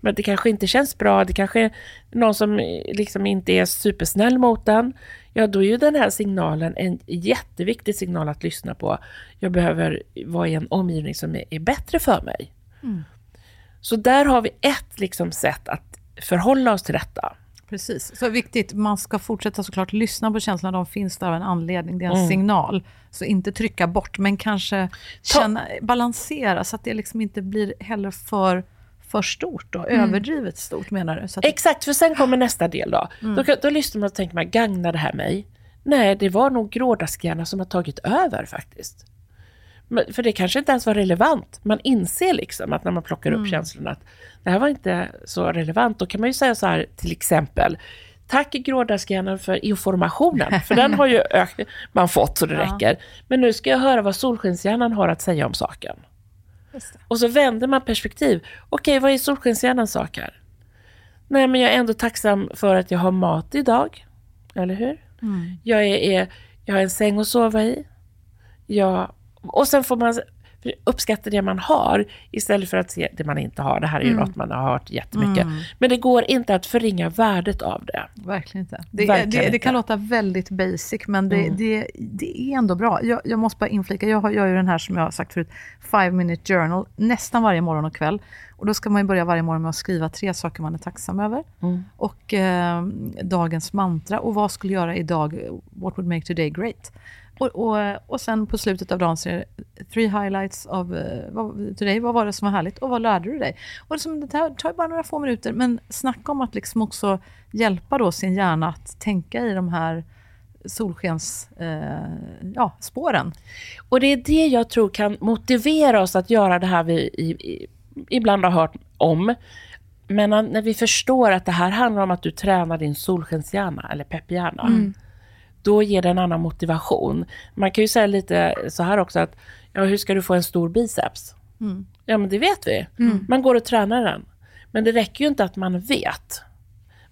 Men det kanske inte känns bra, det kanske är någon som eh, liksom inte är supersnäll mot den. Ja, då är ju den här signalen en jätteviktig signal att lyssna på. Jag behöver vara i en omgivning som är, är bättre för mig. Så där har vi ett liksom sätt att förhålla oss till detta. Precis, så viktigt. Man ska fortsätta såklart lyssna på känslorna. De finns där av en anledning. Det är en signal. Så inte trycka bort, men kanske känna, balansera så att det liksom inte blir heller för, för stort och överdrivet stort menar du? Att, Exakt, för sen kommer nästa del då. Då, kan- då lyssnar man och tänker man, gagnar det här mig? Nej, det var nog grådaskhjärna som har tagit över faktiskt. Men, för det kanske inte ens var relevant. Man inser liksom att när man plockar upp känslorna att det här var inte så relevant. Då kan man ju säga så här till exempel, tack grådaskhjärnan för informationen, för den har ju man fått så det räcker. Men nu ska jag höra vad solskenshjärnan har att säga om saken. Och så vänder man perspektiv. Okej, vad är solskenshjärnans sak här? Nej, men jag är ändå tacksam för att jag har mat idag. Eller hur? Jag, är, är, jag har en säng att sova i. Jag, och sen får man uppskatta det man har istället för att se det man inte har. Det här är ju något man har hört jättemycket. Men det går inte att förringa värdet av det. Verkligen inte. Det, Verkligen det, det inte. kan låta väldigt basic, men det, det, det är ändå bra. Jag, jag måste bara inflika, jag gör ju den här som jag har sagt förut, five minute journal, nästan varje morgon och kväll. Och då ska man börja varje morgon med att skriva tre saker man är tacksam över. Och eh, dagens mantra, och vad skulle jag göra idag, what would make today great? Och, och, och sen på slutet av dagen så är det three highlights of uh, vad, today. Vad var det som var härligt och vad lärde du dig? Och det, som, det tar tar bara några få minuter, men snacka om att liksom också hjälpa då sin hjärna att tänka i de här solskens eh, ja, spåren. Och det är det jag tror kan motivera oss att göra det här vi i, i, ibland har hört om. Men när vi förstår att det här handlar om att du tränar din solskenshjärna eller pepphjärna. Då ger det en annan motivation. Man kan ju säga lite så här också att, ja hur ska du få en stor biceps? Ja men det vet vi. Man går och tränar den. Men det räcker ju inte att man vet.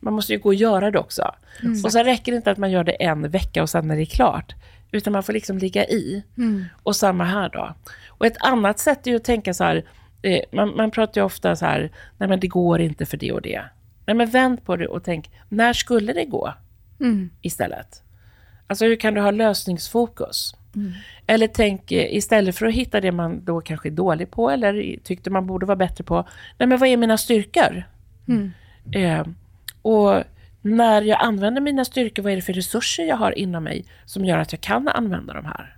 Man måste ju gå och göra det också. Och sen räcker det inte att man gör det en vecka och sen är det klart. Utan man får liksom ligga i. Och samma här då. Och ett annat sätt är ju att tänka så här, eh, man, man pratar ju ofta så här, nej men det går inte för det och det. Nej men vänd på det och tänk, när skulle det gå? Istället. Alltså hur kan du ha lösningsfokus? Eller tänk eh, istället för att hitta det man då kanske är dålig på eller tyckte man borde vara bättre på. Nej men vad är mina styrkor? Eh, och när jag använder mina styrkor, vad är det för resurser jag har inom mig som gör att jag kan använda de här?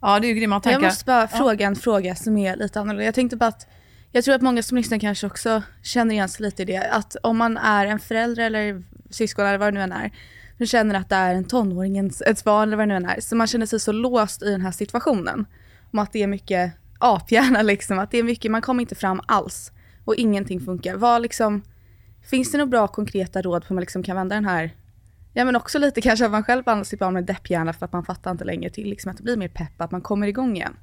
Ja, det är ju grymma tankar. Jag måste bara fråga en fråga som är lite annorlunda. Jag tänkte bara att jag tror att många som lyssnar kanske också känner igen sig lite i det. Att om man är en förälder eller syskon eller vad det nu än är, som känner att det är en tonåring, ens- ett barn eller vad det nu än är, så man känner sig så låst i den här situationen. Om att det är mycket aphjärna liksom, att det är mycket, man kommer inte fram alls och ingenting funkar. Vad liksom, finns det några bra konkreta råd på hur man liksom kan vända den här Ja men också lite kanske att man själv behandlar sitt barn med depphjärna för att man fattar inte längre till liksom att det blir mer pepp, att man kommer igång igen.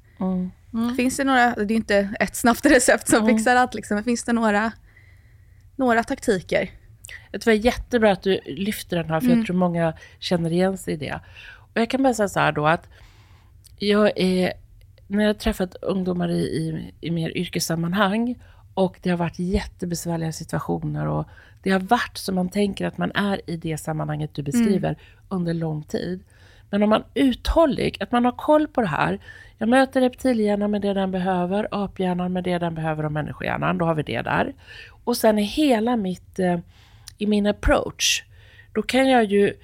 Finns det några, det är inte ett snabbt recept som fixar allt liksom, men finns det några, några taktiker? Det är jättebra att du lyfter den här, för jag tror många känner igen sig i det. Och jag kan bara säga så här då att jag är, när jag har träffat ungdomar i, i, i mer yrkessammanhang och det har varit jättebesvärliga situationer och det har varit som man tänker att man är i det sammanhanget du beskriver under lång tid. Men om man uthållig, att man har koll på det här. Jag möter reptilhjärnan med det den behöver, aphjärnan med det den behöver och människohjärnan, då har vi det där. Och sen är hela mitt, eh, i min approach, då kan jag ju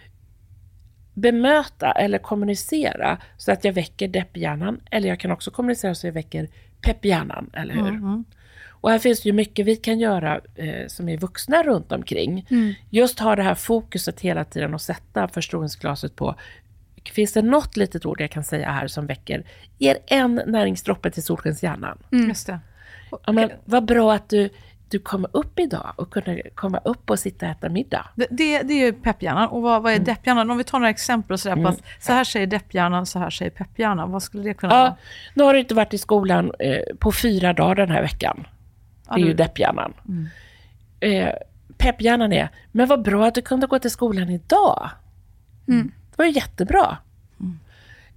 bemöta eller kommunicera så att jag väcker depphjärnan, eller jag kan också kommunicera så att jag väcker pepphjärnan, eller hur? Och här finns det ju mycket vi kan göra eh, som är vuxna runt omkring. Just ha det här fokuset hela tiden och sätta förstoringsglaset på Finns det något litet ord jag kan säga här som väcker, ger en näringsdroppe till solskenshjärnan? Just det. Ja, men vad bra att du, du kom upp idag och kunde komma upp och sitta och äta middag. Det, det, det är ju pepphjärnan. Och vad, vad är depphjärnan? Om vi tar några exempel sådär på att så här säger depphjärnan, så här säger pepphjärnan. Vad skulle det kunna Ja, vara? nu har du inte varit i skolan eh, på fyra dagar den här veckan. Det är ju depphjärnan. eh, pepphjärnan är, men vad bra att du kunde gå till skolan idag. Mm. Det var ju jättebra.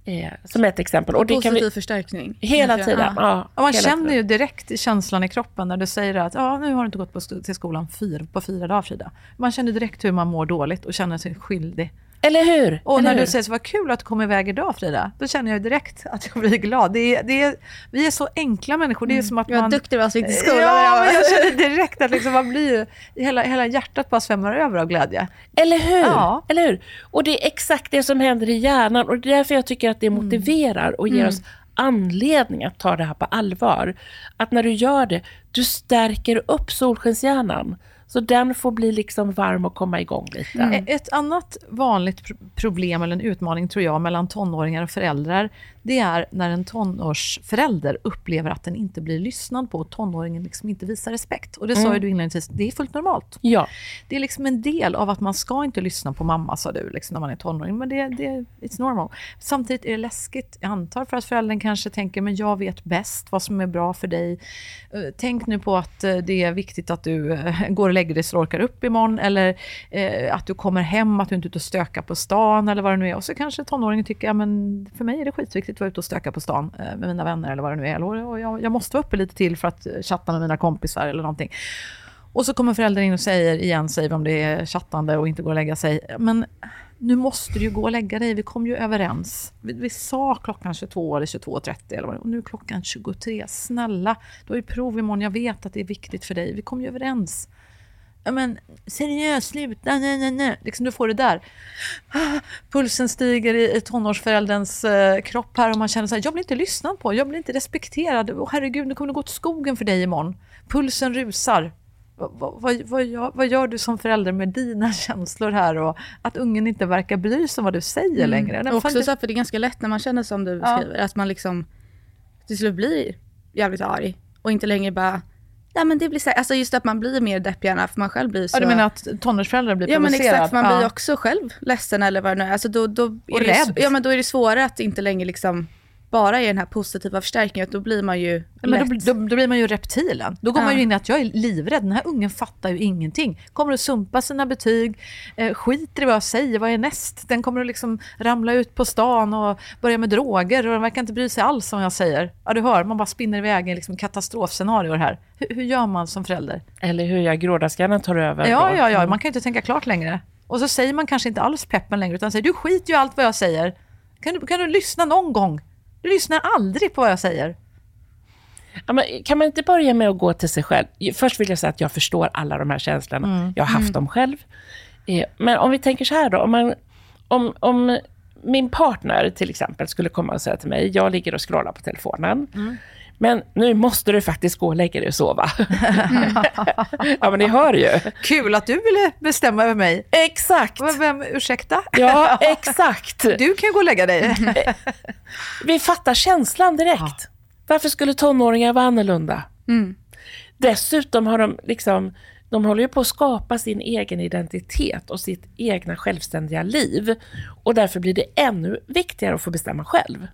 Eh, som ett exempel. Och det kan Positiv vi, förstärkning. hela tiden. Ja. Ja, man hela känner tiden. ju direkt känslan i kroppen när du säger att ja, nu har du inte gått på, sk- till skolan fyra, på fyra dagar Frida. Man känner direkt hur man mår dåligt och känner sig skyldig. Eller hur? Och Eller när hur? du säger så vad kul att du kom iväg idag Frida, då känner jag direkt att jag blir glad. Det är, det är, vi är så enkla människor, det är som att var man... duktig vad gick till skolan. Ja, men jag känner direkt att liksom man blir, hela, hela hjärtat bara svämmar över av glädje. Eller hur? Ja. Eller hur? Och det är exakt det som händer i hjärnan och det är därför jag tycker att det Mm. motiverar och ger oss anledning att ta det här på allvar. Att när du gör det, du stärker upp solskenshjärnan. Så den får bli liksom varm och komma igång lite. E- Ett annat vanligt pr- problem eller en utmaning tror jag mellan tonåringar och föräldrar, det är när en tonårsförälder upplever att den inte blir lyssnad på och tonåringen liksom inte visar respekt. Och det sa ju du inledningsvis, det är fullt normalt. Ja. Det är liksom en del av att man ska inte lyssna på mamma, sa du, liksom, när man är tonåring. Men det, det it's normal. Samtidigt är det läskigt, jag antar, för att föräldern kanske tänker, men jag vet bäst vad som är bra för dig. Eh, Tänk nu på att eh, det är viktigt att du eh, går lägger dig så du orkar upp imorgon, eller eh, att du kommer hem, att du inte är ute och stökar på stan, eller vad det nu är. Och så kanske tonåringen tycker, ja men för mig är det skitviktigt att vara ute och stöka på stan eh, med mina vänner, eller vad det nu är. Och jag, jag måste vara uppe lite till för att eh, chatta med mina kompisar, eller någonting. Och så kommer föräldern in och säger igen, säger om det är chattande och inte går att lägga sig. Men nu måste du ju gå och lägga dig, vi kom ju överens. Vi, vi sa klockan 22 eller 22.30 eller vad och nu är klockan 23. Snälla, du har ju prov imorgon, jag vet att det är viktigt för dig. Vi kom ju överens. Ja, men seriöst, sluta, nej, nej, nej. Liksom du får det där. Ah, Pulsen stiger i, i tonårsförälderns eh, kropp här och man känner så här, jag blir inte lyssnad på, jag blir inte respekterad. Åh herregud, nu kommer det gå åt skogen för dig imorgon. Pulsen rusar. Vad, vad, vad, vad, gör, vad gör du som förälder med dina känslor här och att ungen inte verkar bry sig om vad du säger längre? Nej, Och fan, också så för det är ganska lätt när man känner som du Ja. beskriver, att man liksom till slut blir jävligt arg och inte längre bara, nej men det blir så här, alltså just att man blir mer deppgärna för man själv blir så. Ja, du menar att tonårsföräldrar blir Ja men exakt, man blir Ja. också själv ledsen eller vad det nu är. Alltså då, då är det, rädd. Ja men då är det svårare att inte längre liksom bara är den här positiva förstärkningen, då blir man ju Ja, Men lätt. då, då, då blir man ju reptilen. Då går Ja. man ju in i att jag är livrädd. Den här ungen fattar ju ingenting. Kommer att sumpa sina betyg, eh, skiter i vad jag säger, vad är näst? Den kommer att liksom ramla ut på stan och börja med droger och den verkar inte bry sig alls om vad jag säger. Ja, du hör, man bara spinner iväg i liksom katastrofscenarier här. Hur, hur gör man som förälder? Eller hur jag grådaskallen tar över. Ja, då. ja, ja, man kan ju inte tänka klart längre. Och så säger man kanske inte alls peppen längre, utan säger du skiter ju allt vad jag säger. Kan du, kan du lyssna någon gång? Du lyssnar aldrig på vad jag säger. Ja, men kan man inte börja med att gå till sig själv? Först vill jag säga att jag förstår alla de här känslorna. Mm. Jag har haft dem själv. Eh, Men om vi tänker så här då. Om, man, om, om min partner till exempel skulle komma och säga till mig, jag ligger och scrollar på telefonen. Mm. Men nu måste du faktiskt gå och lägga dig och sova. ja, men ni hör ju. Kul att du ville bestämma över mig. Exakt. Vem, vem, ursäkta? Ja, exakt. Du kan gå och lägga dig. Vi fattar känslan direkt. Varför skulle tonåringar vara annorlunda? Dessutom har de liksom, de håller ju på att skapa sin egen identitet och sitt egna självständiga liv. Och därför blir det ännu viktigare att få bestämma själv.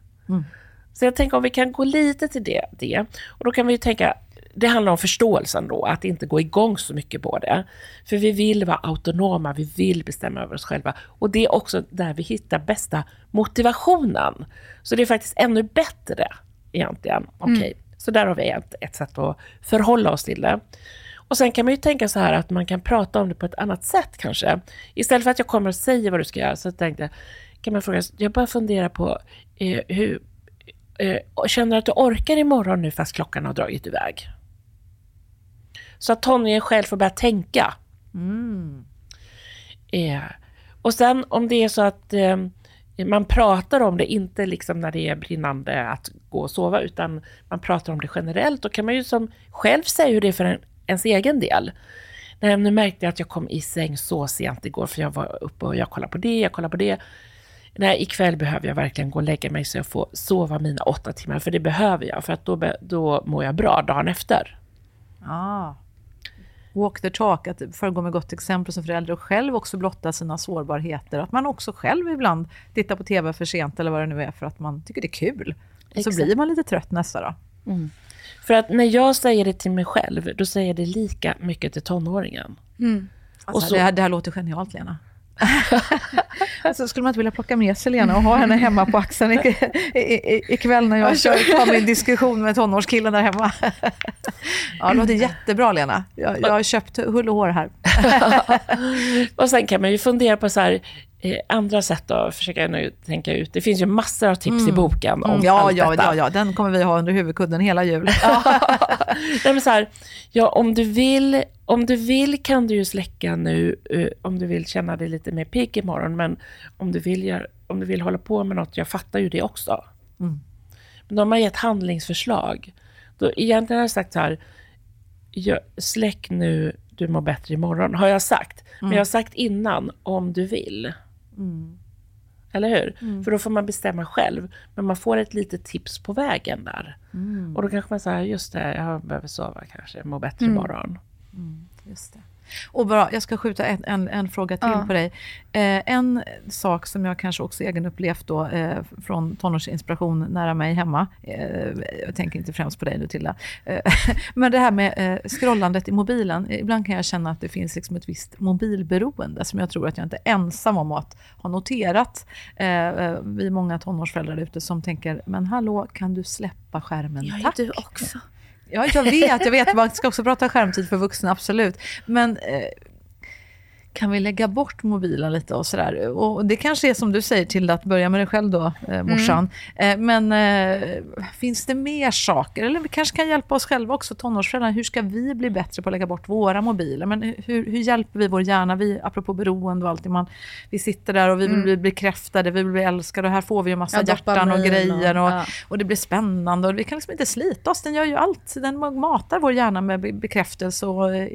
Så jag tänker om vi kan gå lite till det, det. Och då kan vi ju tänka, det handlar om förståelsen då, att inte gå igång så mycket på det. För vi vill vara autonoma, vi vill bestämma över oss själva. Och det är också där vi hittar bästa motivationen. Så det är faktiskt ännu bättre egentligen. Okej, så där har vi ett, ett sätt att förhålla oss till det. Och sen kan man ju tänka så här att man kan prata om det på ett annat sätt kanske. Istället för att jag kommer och säger vad du ska göra, så tänkte jag, kan man fråga, jag bara fundera på eh, hur, känner du att du orkar imorgon nu fast klockan har dragit iväg? Så att tonåringen själv får börja tänka. Eh, och sen om det är så att eh, man pratar om det, inte liksom när det är brinnande att gå och sova, utan man pratar om det generellt, då kan man ju som själv säga hur det är för en, ens egen del. Nej, nu märkte jag att jag kom i säng så sent igår, för jag var uppe och jag kollade på det, jag kollade på det. Nej, ikväll behöver jag verkligen gå och lägga mig så jag får sova mina åtta timmar, för det behöver jag, för att då, då mår jag bra dagen efter. Ah. Walk the talk, att föregå med gott exempel som förälder och själv också blotta sina sårbarheter. Att man också själv ibland tittar på TV för sent eller vad det nu är för att man tycker det är kul. Och så Exakt. blir man lite trött nästa dag. För att när jag säger det till mig själv, då säger jag det lika mycket till tonåringen. Alltså, Och så- det, här, det här låter genialt, Lena. alltså, skulle man inte vilja plocka med sig Lena och ha henne hemma på axeln i, i, i, ikväll när jag kör på min diskussion med tonårskillen där hemma? ja, det låter jättebra, Lena. Jag, jag har köpt hull och hår här. Och sen kan man ju fundera på så här, andra sätt att försöka nu tänka ut. Det finns ju massor av tips i boken om Mm, ja, allt ja, detta. ja, ja, den kommer vi ha under huvudkudden hela jul. Nej, men så här, ja, om, du vill, om du vill kan du ju släcka nu, eh, om du vill känna dig lite mer pigg imorgon, men om du, vill gör, om du vill hålla på med något, jag fattar ju det också. Men de har gett handlingsförslag. Då, egentligen har jag sagt så här, jag, släck nu, du mår bättre imorgon, har jag sagt. Men jag har sagt innan, om du vill. Eller hur? För då får man bestämma själv. Men man får ett litet tips på vägen där. Och då kanske man säger, just det, jag behöver sova kanske, må bättre imorgon. Just det. Och bara, jag ska skjuta en, en, en fråga till Ja. på dig. Eh, en sak som jag kanske också egenupplevt då, eh, från tonårsinspiration nära mig hemma. Eh, jag tänker inte främst på dig nu Tilda. Eh, men det här med eh, scrollandet i mobilen. Ibland kan jag känna att det finns liksom ett visst mobilberoende som jag tror att jag inte är ensam om att ha noterat. Eh, eh, vi är många tonårsföräldrar ute som tänker, men hallå, kan du släppa skärmen? Tack. du också. Ja, jag vet, jag vet. Man ska också prata skärmtid för vuxna, absolut. Men eh, kan vi lägga bort mobilen lite och sådär? Och det kanske är som du säger till att börja med dig själv då, eh, morsan. Eh, men eh, finns det mer saker? Eller vi kanske kan hjälpa oss själva också, tonårsföräldrar. Hur ska vi bli bättre på att lägga bort våra mobiler? Men hur, hur hjälper vi vår hjärna? Vi, apropå beroende och allt, man, vi sitter där och vi vill bli bekräftade, vi vill bli älskade och här får vi ju massa Ja, hjärtan och grejer. och- Och, ja. och det blir spännande och vi kan liksom inte slita oss. Den gör ju allt. Den matar vår hjärna med be- bekräftelse och eh,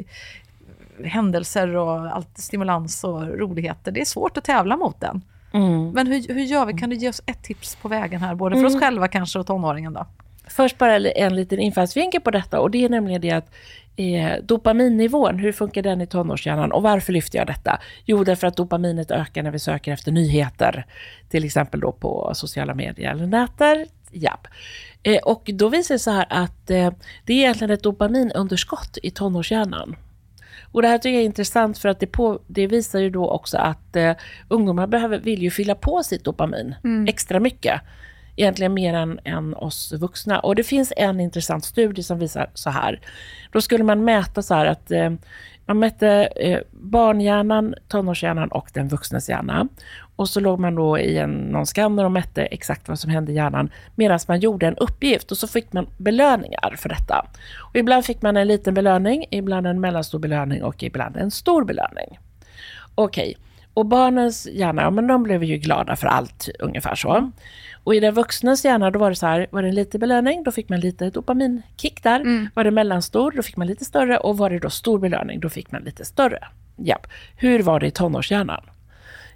händelser och allt stimulans och roligheter. Det är svårt att tävla mot den. Mm. Men hur, hur gör vi? Kan du ge oss ett tips på vägen här? Både för oss själva kanske och tonåringen då? Först bara en liten infallsvinkel på detta och det är nämligen det att eh, dopaminnivån, hur funkar den i tonårshjärnan och varför lyfter jag detta? Jo, därför att dopaminet ökar när vi söker efter nyheter, till exempel då på sociala medier eller nätet. Japp. Eh, och då visar det så här att eh, det är egentligen ett dopaminunderskott i tonårshjärnan. Och det här tycker jag är intressant för att det, på, det visar ju då också att eh, ungdomar behöver, vill ju fylla på sitt dopamin extra mycket. Egentligen mer än, än oss vuxna. Och det finns en intressant studie som visar så här. Då skulle man mäta så här att eh, man mätte eh, barnhjärnan, tonårshjärnan och den vuxnes hjärna. Och så låg man då i en, någon skanner och mätte exakt vad som hände i hjärnan medan man gjorde en uppgift och så fick man belöningar för detta. Och ibland fick man en liten belöning, ibland en mellanstor belöning och ibland en stor belöning. Okej, och barnens hjärna, ja men de blev ju glada för allt ungefär så. Och i den vuxnas hjärna då var det så här, var det en liten belöning, då fick man lite dopaminkick där. Var det mellanstor, då fick man lite större. Och var det då stor belöning, då fick man lite större. Japp. Hur var det i tonårshjärnan?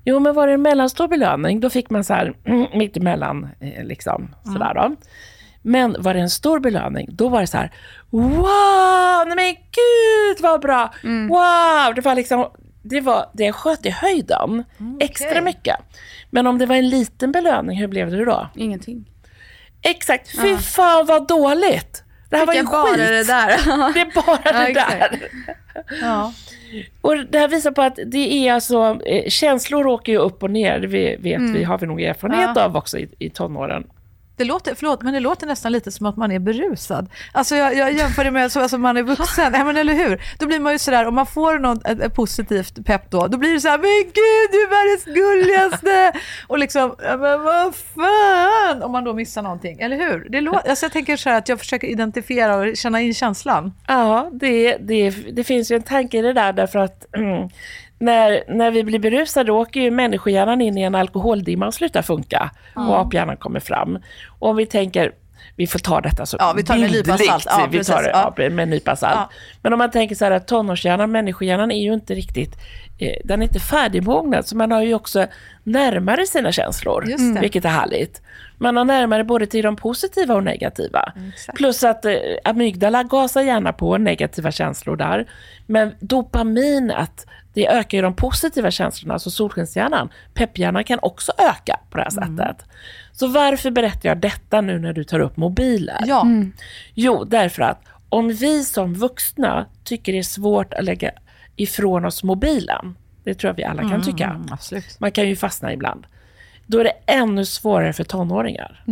Jo, men var det en mellanstor belöning, då fick man så här mm, mitt emellan, eh, liksom sådär då. Men var det en stor belöning, då var det så här, wow, nej men gud vad bra, wow, det var liksom, det var, det sköt i höjden, extra mycket. Men om det var en liten belöning, hur blev det då? Ingenting. Exakt, fy fan vad dåligt. Det här var ju skit. det där. Det är bara Ja, det där. Ja. Och det här visar på att det är alltså, eh, känslor åker ju upp och ner, det vi vet vi, har vi nog erfarenhet Ja. av också i, i tonåren. Det låter, förlåt, men det låter nästan lite som att man är berusad. Alltså jag, jag jämför det med som alltså man är vuxen, Nej, men eller hur? Då blir man ju sådär, om man får något, ett, ett positivt pepp då, då blir det så här, men gud du är världens gulligaste! Och liksom, men vad fan! Om man då missar någonting, eller hur? Det låter, alltså jag tänker så här att jag försöker identifiera och känna in känslan. Ja, det, det, det finns ju en tanke i det där därför att mm, när, när vi blir berusade åker ju människohjärnan in i en alkoholdimma och slutar funka och aphjärnan kommer fram. Och om vi tänker, vi får ta detta så Ja, vi tar med nypa bildligt, salt. Ja, vi tar det Ja. med en nypa salt. Ja. Men om man tänker så här att tonårshjärnan, människohjärnan är ju inte riktigt, eh, den är inte färdigmognad, så man har ju också närmare sina känslor, vilket är härligt. Man har närmare både till de positiva och negativa. exakt. Plus att eh, amygdala gasar gärna på negativa känslor där. Men dopaminet, det ökar ju de positiva känslorna, alltså solskenshjärnan. Pepphjärnan kan också öka på det här sättet. Så varför berättar jag detta nu när du tar upp mobiler? Ja, Jo, därför att om vi som vuxna tycker det är svårt att lägga ifrån oss mobilen, det tror jag vi alla kan tycka. mm, absolut. Man kan ju fastna ibland. Då är det ännu svårare för tonåringar.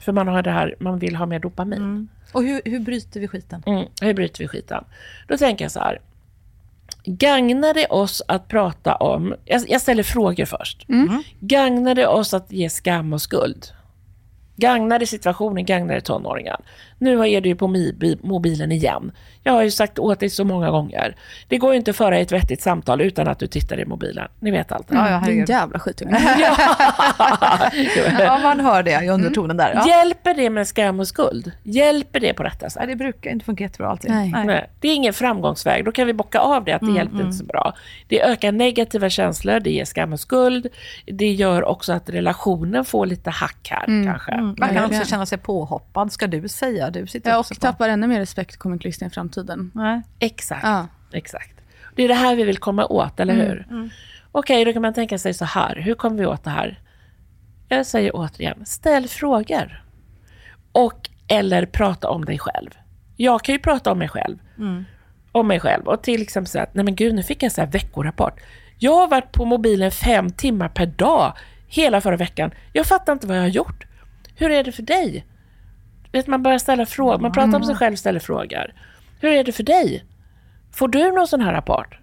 För man har det här, man vill ha mer dopamin. Och hur, hur bryter vi skiten? Mm, hur bryter vi skiten? Då tänker jag så här. Gagnar det oss att prata om... Jag, jag ställer frågor först. Gagnar det oss att ge skam och skuld? Gagnar det situationen, gagnar det tonåringar? Nu är du ju på mobilen igen. Jag har ju sagt åt dig så många gånger. Det går ju inte att föra ett vettigt samtal utan att du tittar i mobilen. Ni vet allt. Ja, ja, Det är en jävla skitunge. ja, man hör det i undertonen där. Ja. Hjälper det med skam och skuld? Hjälper det på detta sätt? Nej, det brukar inte funka jättebra alltid. Nej. Nej, det är ingen framgångsväg. Då kan vi bocka av det, att det hjälpte inte så bra. Det ökar negativa känslor, det ger skam och skuld. Det gör också att relationen får lite hack här kanske. Man kan också känna sig påhoppad. Ska du säga? Du sitter Ja, också och på. tappar ännu mer respekt och kommer inte lyssna i framtiden. Nej. Exakt. Ja. Exakt. Det är det här vi vill komma åt, eller hur? Okej, då kan man tänka sig så här. Hur kommer vi åt det här? Jag säger återigen, ställ frågor. Och eller prata om dig själv. Jag kan ju prata om mig själv. Om mig själv. Och till exempel säga att, nej men gud, nu fick jag en sån här veckorapport. Jag har varit på mobilen fem timmar per dag hela förra veckan. Jag fattar inte vad jag har gjort. Hur är det för dig? Vet, man börjar ställa frågor. Man pratar om sig själv och ställer frågor. Hur är det för dig? Får du någon sån här rapport?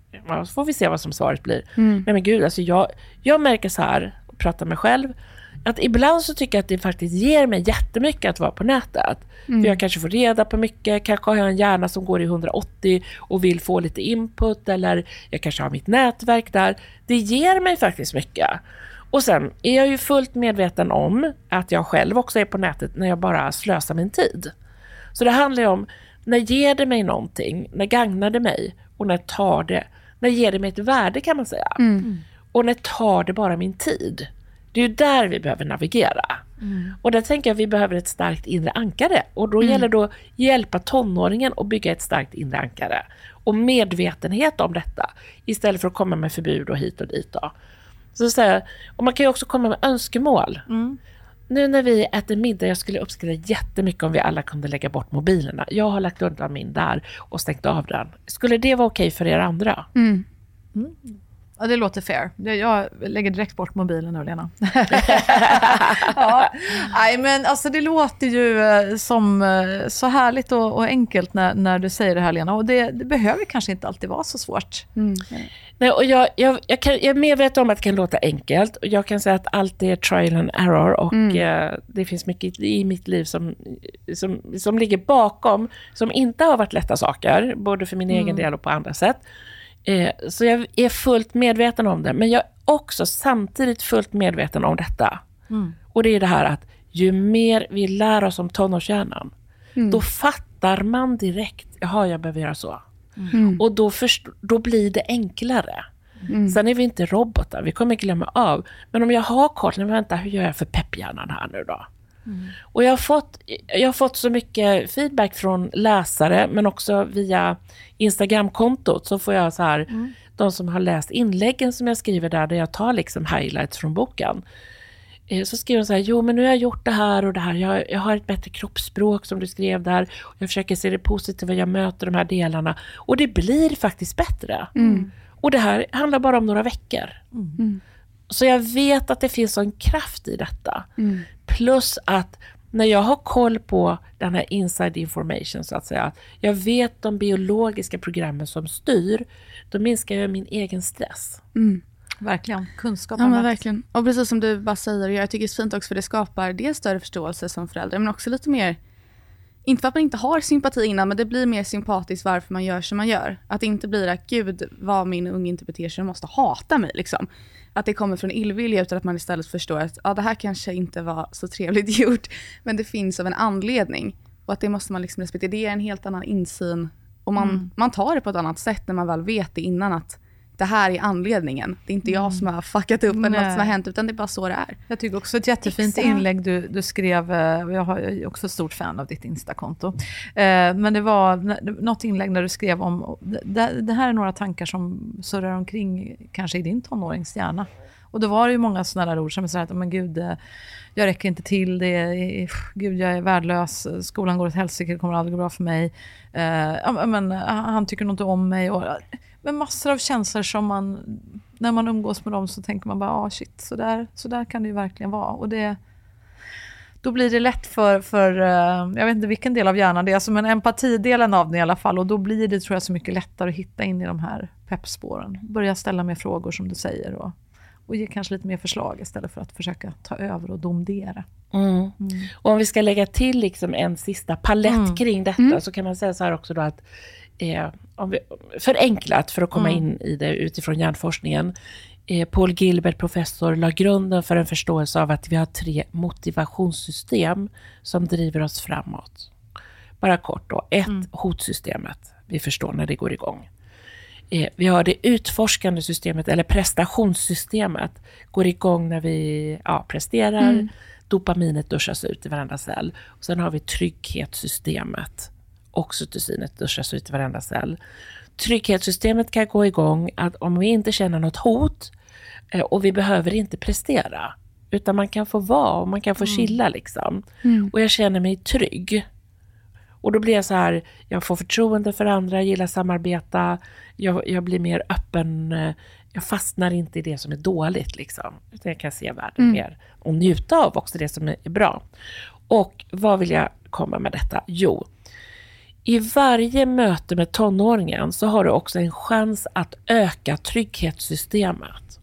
Så får vi se vad som svaret blir. Nej men gud, alltså jag, jag märker så här, och pratar med mig själv, att ibland så tycker jag att det faktiskt ger mig jättemycket att vara på nätet. För jag kanske får reda på mycket, kanske har jag en hjärna som går i 180 och vill få lite input, eller jag kanske har mitt nätverk där. Det ger mig faktiskt mycket. Och sen är jag ju fullt medveten om att jag själv också är på nätet när jag bara slösar min tid. Så det handlar ju om, när ger det mig någonting? När gagnar det mig? Och när tar det? När ger det mig ett värde kan man säga? Och när tar det bara min tid? Det är ju där vi behöver navigera. Och där tänker jag att vi behöver ett starkt inre ankare. Och då gäller det att hjälpa tonåringen att bygga ett starkt inre ankare. Och medvetenhet om detta. Istället för att komma med förbud och hit och dit. Då. Så så här, och man kan ju också komma med önskemål. Nu när vi äter middag, jag skulle uppskatta jättemycket om vi alla kunde lägga bort mobilerna. Jag har lagt undan min där och stängt av den. Skulle det vara okej för er andra? Ja, det låter fair. Jag lägger direkt bort mobilen nu, Lena. ja. Nej, men alltså det låter ju eh, som eh, så härligt och, och enkelt när, när du säger det här, Lena. Och det, det behöver kanske inte alltid vara så svårt. Nej, och jag, jag, jag, kan, jag är medveten om att det kan låta enkelt. Och jag kan säga att allt är trial and error. Och eh, det finns mycket i mitt liv som, som, som ligger bakom, som inte har varit lätta saker. Både för min egen del och på andra sätt. Eh, så jag är fullt medveten om det. Men jag är också samtidigt fullt medveten om detta. Och det är det här att ju mer vi lär oss om tonårshjärnan, då fattar man direkt, jaha, jag behöver göra så. Och då, först, då blir det enklare. Sen är vi inte robotar, vi kommer glömma av. Men om jag har koll, vänta, hur gör jag för pepphjärnan här nu då? Och jag har, fått, jag har fått så mycket feedback från läsare, men också via Instagramkontot så får jag så här, de som har läst inläggen som jag skriver där, där jag tar liksom highlights från boken. Eh, Så skriver de så här, jo men nu har jag gjort det här och det här, jag, jag har ett bättre kroppsspråk som du skrev där, jag försöker se det positiva, jag möter de här delarna och det blir faktiskt bättre. Och det här handlar bara om några veckor. Så jag vet att det finns sån kraft i detta. Plus att när jag har koll på den här inside information så att säga, jag vet de biologiska programmen som styr, då minskar jag min egen stress. Verkligen. Kunskap Ja men verkligen. Och precis som du bara säger, jag tycker det är fint också för det skapar dels större förståelse som förälder, men också lite mer, inte för att man inte har sympati innan, men det blir mer sympatiskt varför man gör som man gör. Att det inte blir att gud vad min unge inte beter sig, den måste hata mig liksom. Att det kommer från illvilja utan att man istället förstår att ja, det här kanske inte var så trevligt gjort, men det finns av en anledning. Och att det måste man liksom respektera. Det är en helt annan insyn och man, man tar det på ett annat sätt när man väl vet det innan att det här är anledningen. Det är inte jag som har fuckat upp eller Nej. något som har hänt, utan det är bara så det är. Jag tycker också ett jättefint Exakt. inlägg du, du skrev. eh, Jag är också stort fan av ditt Instakonto. Eh, Men det var något inlägg där du skrev om, det, det här är några tankar som surrar omkring kanske i din tonårings hjärna. Och då var det ju många sådana där ord som är så här att, men gud, eh, jag räcker inte till, det är, gud jag är värdelös, skolan går åt helsike, det kommer aldrig gå bra för mig. Eh, men, han tycker nog inte om mig. Och, men massor av känslor som man, när man umgås med dem så tänker man bara, ah shit, så där, så där kan det ju verkligen vara. Och det, då blir det lätt för, för eh, jag vet inte vilken del av hjärnan det är, alltså, men empatidelen av det i alla fall. Och då blir det, tror jag, så mycket lättare att hitta in i de här peppspåren. Börja ställa mer frågor som du säger och, och ge kanske lite mer förslag istället för att försöka ta över och domdera. Mm. Och om vi ska lägga till liksom en sista palett Mm. kring detta, så kan man säga så här också då att eh, om vi, förenklat för att komma Mm. in i det utifrån hjärnforskningen. Eh, Paul Gilbert, professor, la grunden för en förståelse av att vi har tre motivationssystem som driver oss framåt. Bara kort då. Ett, hotsystemet. Vi förstår när det går igång. Eh, vi har det utforskande systemet, eller prestationssystemet, går igång när vi ja, presterar. Dopaminet duschas ut i varenda cell. Och sen har vi trygghetssystemet. Oxytocinet duschas ut i varenda cell. Trygghetssystemet kan gå igång att om vi inte känner något hot eh, och vi behöver inte prestera, utan man kan få vara och man kan få chilla liksom. Och jag känner mig trygg. Och då blir jag så här, jag får förtroende för andra, gillar samarbeta, jag, jag blir mer öppen, eh, jag fastnar inte i det som är dåligt liksom. Utan jag kan se världen mer och njuta av också det som är bra. Och vad vill jag komma med detta? Jo, i varje möte med tonåringen så har du också en chans att öka trygghetssystemet.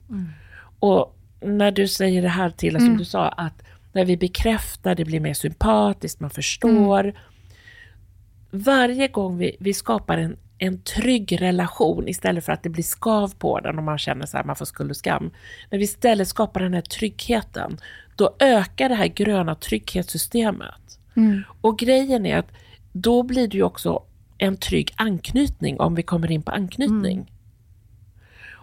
Och när du säger det här till, som du sa, att när vi bekräftar, det blir mer sympatiskt, man förstår. Varje gång vi, vi skapar en, en trygg relation istället för att det blir skav på den och man känner så här, man får skuld och skam. När vi istället skapar den här tryggheten, då ökar det här gröna trygghetssystemet. Och grejen är att då blir det ju också en trygg anknytning om vi kommer in på anknytning.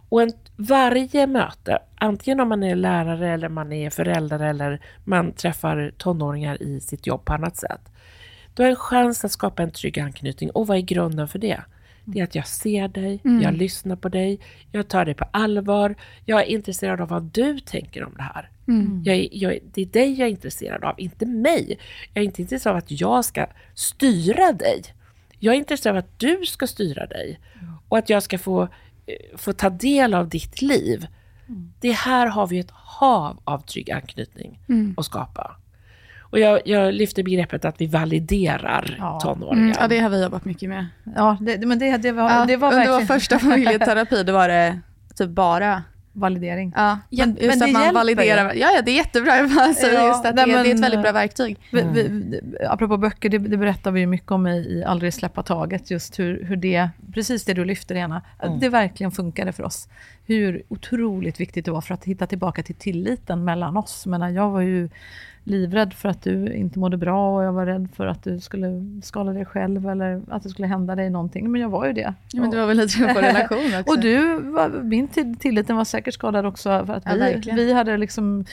Och en, varje möte, antingen om man är lärare eller man är förälder eller man träffar tonåringar i sitt jobb på annat sätt. Du har en chans att skapa en trygg anknytning. Och vad är grunden för det? Det är att jag ser dig, jag lyssnar på dig, jag tar dig på allvar, jag är intresserad av vad du tänker om det här. Jag är, jag, det är dig jag är intresserad av, inte mig. Jag är inte intresserad av att jag ska styra dig. Jag är intresserad av att du ska styra dig och att jag ska få, eh, få ta del av ditt liv. Det här har vi ett hav av trygg anknytning att skapa. Och jag, jag lyfter begreppet att vi validerar Ja. tonåringar. Mm, ja, det har vi jobbat mycket med. Ja, det, men det, det var, Ja, det var under verkligen vår första familjeterapi, då var det typ bara validering. Ja, men just men det att man hjälper validerar. Ja, ja, det är jättebra. Alltså, Ja, just att nej, det, det är men- ett väldigt bra verktyg. Vi, vi, apropå böcker, det, det berättar vi ju mycket om i, i Aldrig släppa taget, just hur, hur det, precis det du lyfter Lena, att det verkligen funkade för oss. Hur otroligt viktigt det var för att hitta tillbaka till tilliten mellan oss. Jag, menar, jag var ju livrädd för att du inte mådde bra och jag var rädd för att du skulle skala dig själv eller att det skulle hända dig någonting. Men jag var ju det. Ja, men det var väl lite på relation också. Och du, var, min till- tilliten var säkert skadad också för att Ja, vi, verkligen. vi hade liksom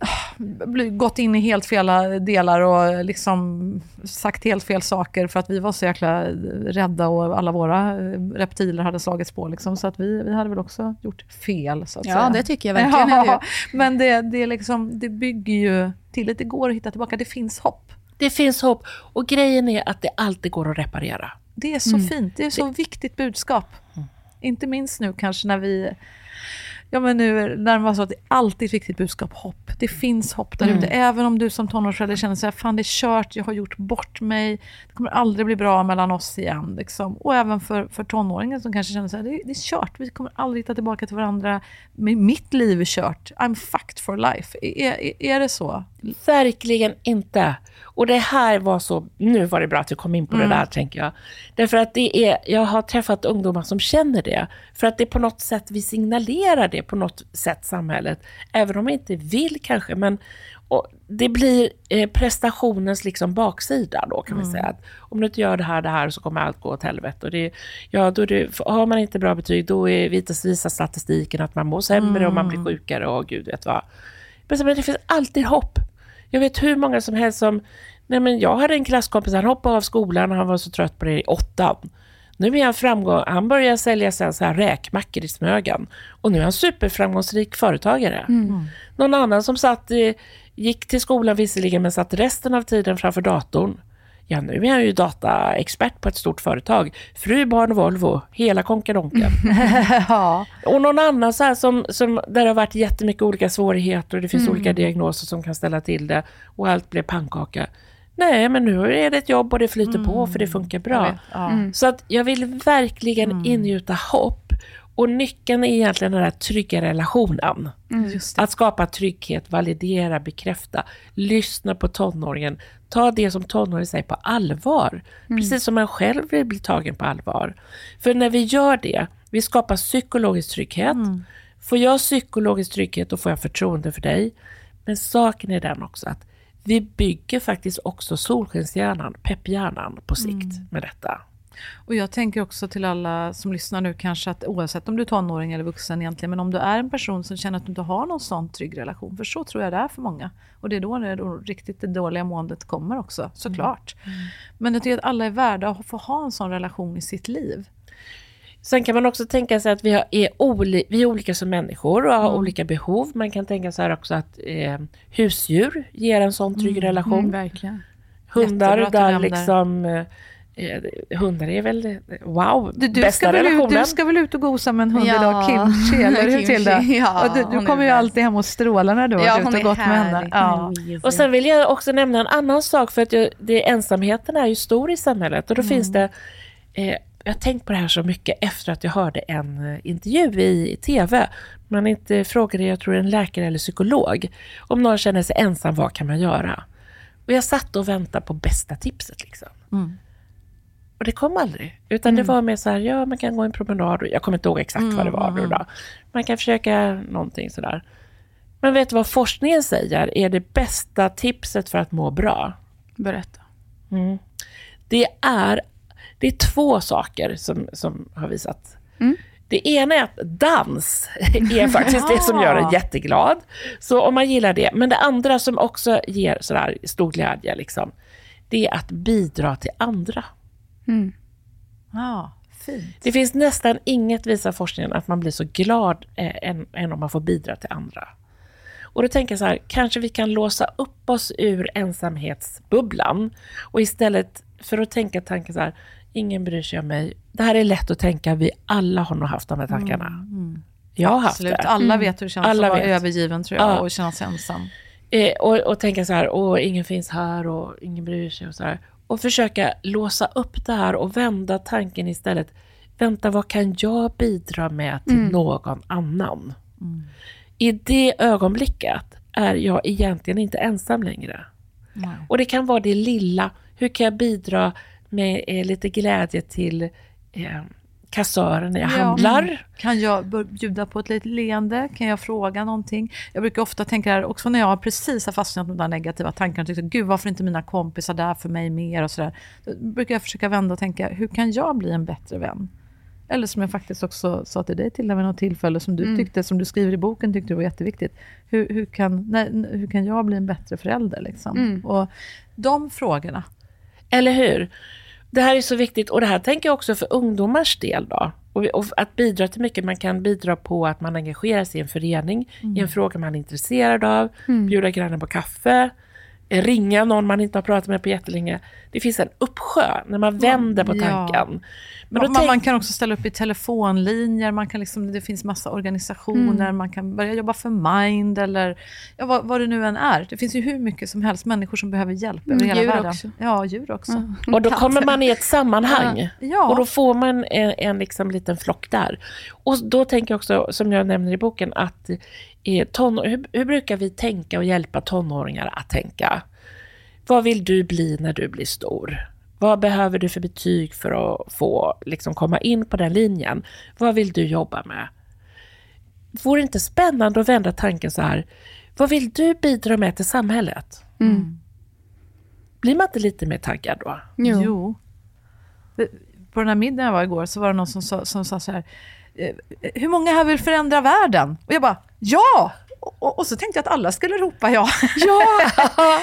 ah, gått in i helt fel delar och liksom sagt helt fel saker för att vi var så jäkla rädda och alla våra eh, reptiler hade slagits på. Liksom, så att vi, vi hade väl också gjort fel. Så att Ja, säga. det tycker jag verkligen. Ja, men det, det, liksom, det bygger ju tillit. Det går att hitta tillbaka. Det finns hopp. Det finns hopp. Och grejen är att det alltid går att reparera. Det är så fint. Det är så viktigt budskap. Inte minst nu kanske när vi... Ja men nu när man så att det är alltid ett viktigt budskap, hopp. Det finns hopp där ute. Även om du som tonårsförälder känner så här, fan det är kört, jag har gjort bort mig. Det kommer aldrig bli bra mellan oss igen. Liksom. Och även för, för tonåringen som kanske känner så här, det, är- det är kört, vi kommer aldrig hitta tillbaka till varandra. Mitt liv är kört, I'm fucked for life. Är, är, är det så? Verkligen inte. Och det här var så, nu var det bra att du kom in på det där tänker jag. Därför att det är, jag har träffat ungdomar som känner det. För att det är på något sätt vi signalerar det på något sätt, samhället. Även om man inte vill kanske, men och det blir eh, prestationens liksom baksida då kan man säga. Att om du inte gör det här, det här så kommer allt gå åt helvete. Och det, ja, då det, har man inte bra betyg, då är visar, statistiken att man mår sämre och man blir sjukare och gud vet vad. Men det finns alltid hopp. Jag vet hur många som helst som... Nej men jag hade en klasskompis, han hoppade av skolan och han var så trött på det i åttan. Nu är han framgång, han börjar sälja sen så här räkmackor i Smögen. Och nu är han superframgångsrik företagare. Någon annan som satt, eh, gick till skolan visserligen, men satt resten av tiden framför datorn. Ja, nu är han ju dataexpert på ett stort företag. Fru, barn och Volvo, hela konkadonken. ja. Och någon annan så här som, som, där det har varit jättemycket olika svårigheter och det finns olika diagnoser som kan ställa till det och allt blev pannkaka. Nej, men nu är det ett jobb och det flyter på för det funkar bra. Ja. Så att jag vill verkligen ingjuta hopp. Och nyckeln är egentligen den här trygga relationen. Det. Att skapa trygghet, validera, bekräfta, lyssna på tonåringen, ta det som tonåringen säger på allvar. Precis som man själv vill bli tagen på allvar. För när vi gör det, vi skapar psykologisk trygghet. Får jag psykologisk trygghet, då får jag förtroende för dig. Men saken är den också att vi bygger faktiskt också solskenshjärnan, pepphjärnan på sikt med detta. Och jag tänker också till alla som lyssnar nu kanske att oavsett om du är tonåring eller vuxen egentligen, men om du är en person som känner att du inte har någon sån trygg relation, för så tror jag det är för många. Och det är då det då riktigt det dåliga måendet kommer också, såklart. Men jag tycker att alla är värda att få ha en sån relation i sitt liv. Sen kan man också tänka sig att vi, har, är, oli, vi är olika som människor och har olika behov. Man kan tänka sig också att eh, husdjur ger en sån trygg relation. Verkligen. Hundar där liksom... Eh, hundar är väl, wow, Du, du, bästa ska väl ut, relationen. du ska väl ut och gosa med en hund Ja. idag, Kimchi, eller hur Tilda? ja, och du, du kommer ju bäst. alltid hem och strålar när du har Ja, varit ute och gått med henne. Ja. Och sen vill jag också nämna en annan sak, för att jag, det, ensamheten är ju stor i samhället. Och då finns det, eh, jag har tänkt på det här så mycket efter att jag hörde en eh, intervju i, i TV. Man inte frågade, jag tror en läkare eller psykolog, om någon känner sig ensam, vad kan man göra? Och jag satt och väntade på bästa tipset. Liksom. Och det kom aldrig. Utan det var mer så här, ja man kan gå en promenad. och- Jag kommer inte ihåg exakt vad det var nu då. Man kan försöka någonting sådär. Men vet du vad forskningen säger är det bästa tipset för att må bra? Berätta. Det är, det är två saker som, som har visat. Det ena är att dans är faktiskt det som gör en jätteglad. Så om man gillar det. Men det andra som också ger sådär stor glädje, liksom, det är att bidra till andra. Ja, fint. Det finns nästan inget, visar forskningen, att man blir så glad eh, än, än om man får bidra till andra. Och då tänker jag så här, kanske vi kan låsa upp oss ur ensamhetsbubblan och istället för att tänka tanken så här, ingen bryr sig om mig. Det här är lätt att tänka, vi alla har nog haft de här tankarna. Jag har haft Absolut. det. Alla vet hur det känns Alla att vara vet. övergiven tror jag Ja. och känna sig ensam. Eh, och, och tänka så här, åh, ingen finns här och ingen bryr sig och så här. Och försöka låsa upp det här och vända tanken istället. Vänta, vad kan jag bidra med till någon annan? I det ögonblicket är jag egentligen inte ensam längre. Och det kan vara det lilla. Hur kan jag bidra med eh, lite glädje till eh, kassören när jag Ja. handlar? Kan jag bjuda på ett litet leende? Kan jag fråga någonting? Jag brukar ofta tänka här, också när jag precis har fastnat med de där negativa tankarna och tyckte, gud varför inte mina kompisar där för mig mer och sådär. Då brukar jag försöka vända och tänka, hur kan jag bli en bättre vän? Eller som jag faktiskt också sa till dig till vid något tillfälle, som du tyckte, som du skriver i boken, tyckte du var jätteviktigt. Hur, hur, kan, nej, hur kan jag bli en bättre förälder? Liksom? Och de frågorna. Eller hur? Det här är så viktigt och det här tänker jag också för ungdomars del då. Och, att bidra till mycket, man kan bidra på att man engagerar sig i en förening, i en fråga man är intresserad av, bjuda grannen på kaffe, ringa någon man inte har pratat med på jättelänge. Det finns en uppsjö när man vänder på Ja. tanken. Men man, tänk- man kan också ställa upp i telefonlinjer, man kan liksom, det finns massa organisationer, man kan börja jobba för Mind eller ja, vad, vad det nu än är. Det finns ju hur mycket som helst människor som behöver hjälp över hela djur världen. också. Ja, djur också. Och då kommer man i ett sammanhang. Ja. Och då får man en, en liksom liten flock där. Och då tänker jag också, som jag nämner i boken, att eh, ton, hur, hur brukar vi tänka och hjälpa tonåringar att tänka? Vad vill du bli när du blir stor? Vad behöver du för betyg för att få liksom, komma in på den linjen? Vad vill du jobba med? vore det inte spännande att vända tanken så här, vad vill du bidra med till samhället? Mm. Blir man inte lite mer taggad då? Jo. Det- På den här middagen jag var igår så var det någon som sa, som sa så här, hur många här vill förändra världen? Och jag bara, ja! Och, och, så tänkte jag att alla skulle ropa ja. Ja!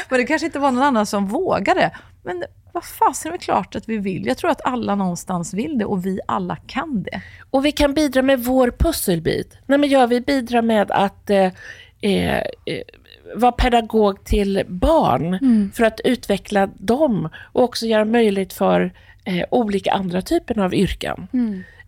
Men det kanske inte var någon annan som vågade. Men vad fasen är det klart att vi vill. Jag tror att alla någonstans vill det och vi alla kan det. Och vi kan bidra med vår pusselbit. Nej, men jag vill bidra med att eh, eh, eh, vara pedagog till barn för att utveckla dem och också göra möjligt för eh, olika andra typer av yrken.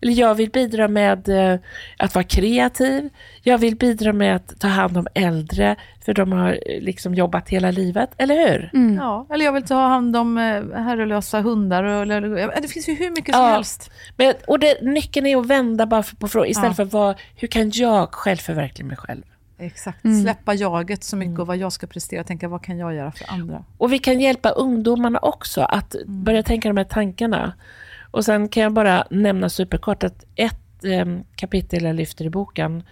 Eller jag vill bidra med eh, att vara kreativ. Jag vill bidra med att ta hand om äldre, för de har eh, liksom jobbat hela livet, eller hur? Ja, eller jag vill ta hand om eh, herrelösa hundar. Och, eller, ja, det finns ju hur mycket som Ja. helst. Men, och det, nyckeln är att vända bara för- på frågan, istället Ja. för vad, hur kan jag själv förverkliga mig själv? Exakt. Mm. Släppa jaget så mycket och vad jag ska prestera. Tänka, vad kan jag göra för andra? Och vi kan hjälpa ungdomarna också att börja tänka de här tankarna. Och sen kan jag bara nämna superkort att ett eh, kapitel jag lyfter i boken,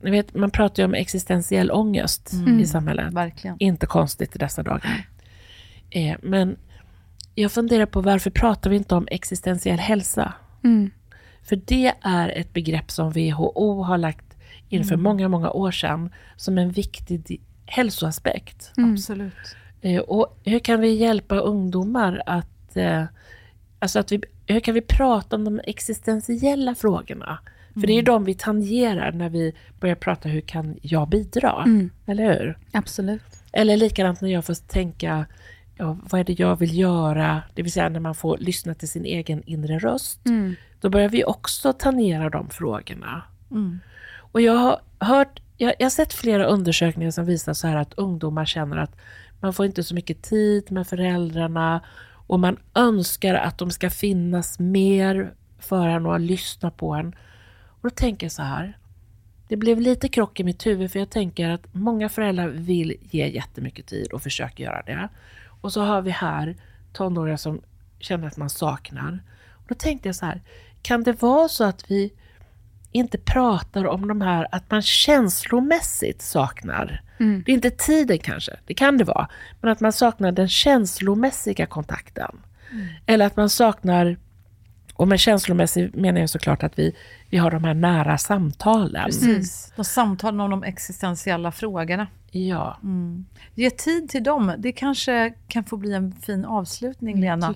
ni vet, man pratar ju om existentiell ångest i samhället. Verkligen. Inte konstigt i dessa dagar. Eh, men jag funderar på varför pratar vi inte om existentiell hälsa? Mm. För det är ett begrepp som WHO har lagt in för många, många år sedan som en viktig hälsoaspekt. Absolut. Eh, Och hur kan vi hjälpa ungdomar att... Eh, alltså att vi, hur kan vi prata om de existentiella frågorna? För det är ju de vi tangerar när vi börjar prata hur kan jag bidra? Eller hur? Absolut. Eller likadant när jag får tänka, ja, vad är det jag vill göra? Det vill säga när man får lyssna till sin egen inre röst. Då börjar vi också tangera de frågorna. Och jag har hört, jag, jag har sett flera undersökningar som visar så här att ungdomar känner att man får inte så mycket tid med föräldrarna och man önskar att de ska finnas mer för en och lyssna på en. Och då tänker jag så här, det blev lite krock i mitt huvud för jag tänker att många föräldrar vill ge jättemycket tid och försöker göra det. Och så har vi här tonåringar som känner att man saknar. Och då tänkte jag så här, kan det vara så att vi inte pratar om de här, att man känslomässigt saknar. Det är inte tiden kanske, det kan det vara. Men att man saknar den känslomässiga kontakten. Eller att man saknar, och med känslomässig menar jag såklart att vi, vi har de här nära samtalen. Precis. De samtalen om de existentiella frågorna. Ja. Ge tid till dem. Det kanske kan få bli en fin avslutning, Lena.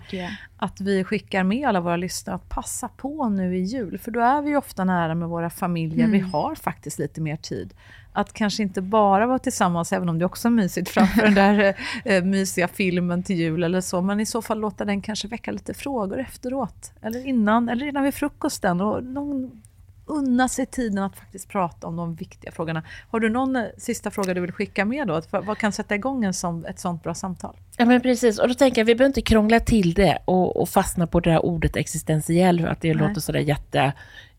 Att vi skickar med alla våra lyssnare att passa på nu i jul. För då är vi ju ofta nära med våra familjer. Vi har faktiskt lite mer tid. Att kanske inte bara vara tillsammans, även om det också är mysigt framför den där eh, mysiga filmen till jul eller så. Men i så fall låta den kanske väcka lite frågor efteråt. Eller innan, eller redan vid frukosten. Och någon unna sig tiden att faktiskt prata om de viktiga frågorna. Har du någon eh, sista fråga du vill skicka med då? Vad kan sätta igång en sån, ett sånt bra samtal? Ja men precis, och då tänker jag vi behöver inte krångla till det och, och fastna på det där ordet existentiell, att det Nej. låter sådär jätte...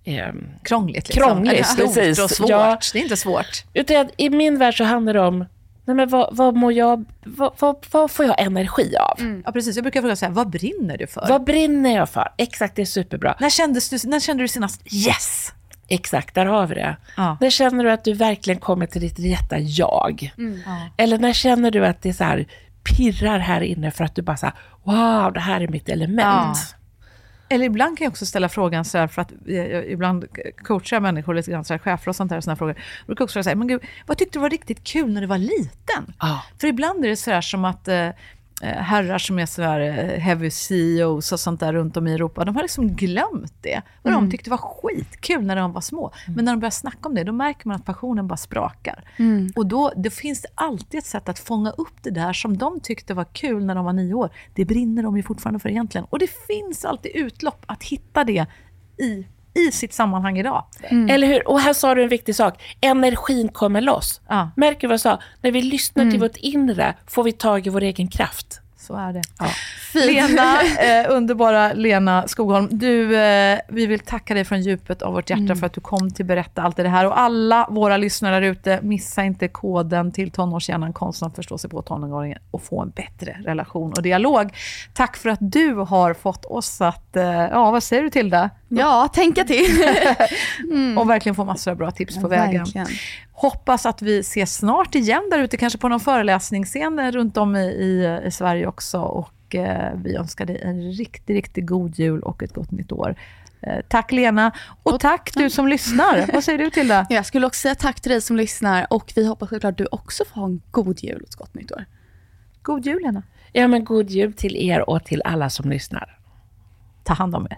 ehm, Krångligt. Liksom. Krångligt, Eller stort precis. och svårt. Ja. Det är inte svårt. Utan att i min värld så handlar det om, nej men vad, vad, mår jag, vad, vad, vad får jag energi av? Ja, precis. Jag brukar fråga så här, vad brinner du för? Vad brinner jag för? Exakt, det är superbra. När, kändes du, när kände du senast yes? Exakt, där har vi det. Ja. När känner du att du verkligen kommer till ditt rätta jag? Ja. Eller när känner du att det så här pirrar här inne för att du bara så här, wow, det här är mitt element. Eller ibland kan jag också ställa frågan så här, för att eh, jag, ibland coachar jag människor lite grann, så här, chefer och sånt där, såna här frågor. Jag brukar också säga, men gud, vad tyckte du var riktigt kul när du var liten? Ja. För ibland är det så här som att eh, herrar som är så här eh, heavy CEOs och sånt där runt om i Europa, de har liksom glömt det. Vad de tyckte var skitkul när de var små. Men när de börjar snacka om det, då märker man att passionen bara sprakar. Och då, då finns det alltid ett sätt att fånga upp det där som de tyckte var kul när de var nio år. Det brinner de ju fortfarande för egentligen. Och det finns alltid utlopp att hitta det i, i sitt sammanhang idag. Eller hur? Och här sa du en viktig sak. Energin kommer loss. Ja. Märker du vad jag sa? När vi lyssnar till vårt inre får vi tag i vår egen kraft. Så är det. Fint. Lena, eh, underbara Lena Skogholm. Du, eh, vi vill tacka dig från djupet av vårt hjärta Mm. för att du kom till Berätta allt det här. Och alla våra lyssnare där ute, missa inte koden till tonårshjärnan, konsten att förstå sig på tonåringen och få en bättre relation och dialog. Tack för att du har fått oss att, eh, ja vad säger du Tilda? Ja, tänka till. Och verkligen få massor av bra tips på vägen. Mm. Verkligen. Hoppas att vi ses snart igen där ute, kanske på någon föreläsningsscen runt om i, i, i Sverige också. Och eh, vi önskar dig en riktigt, riktigt god jul och ett gott nytt år. Eh, tack Lena, och tack du som lyssnar. Vad säger du Tilda? Jag skulle också säga tack till dig som lyssnar och vi hoppas självklart du också får ha en god jul och ett gott nytt år. God jul Lena. Ja, men god jul till er och till alla som lyssnar. Ta hand om er.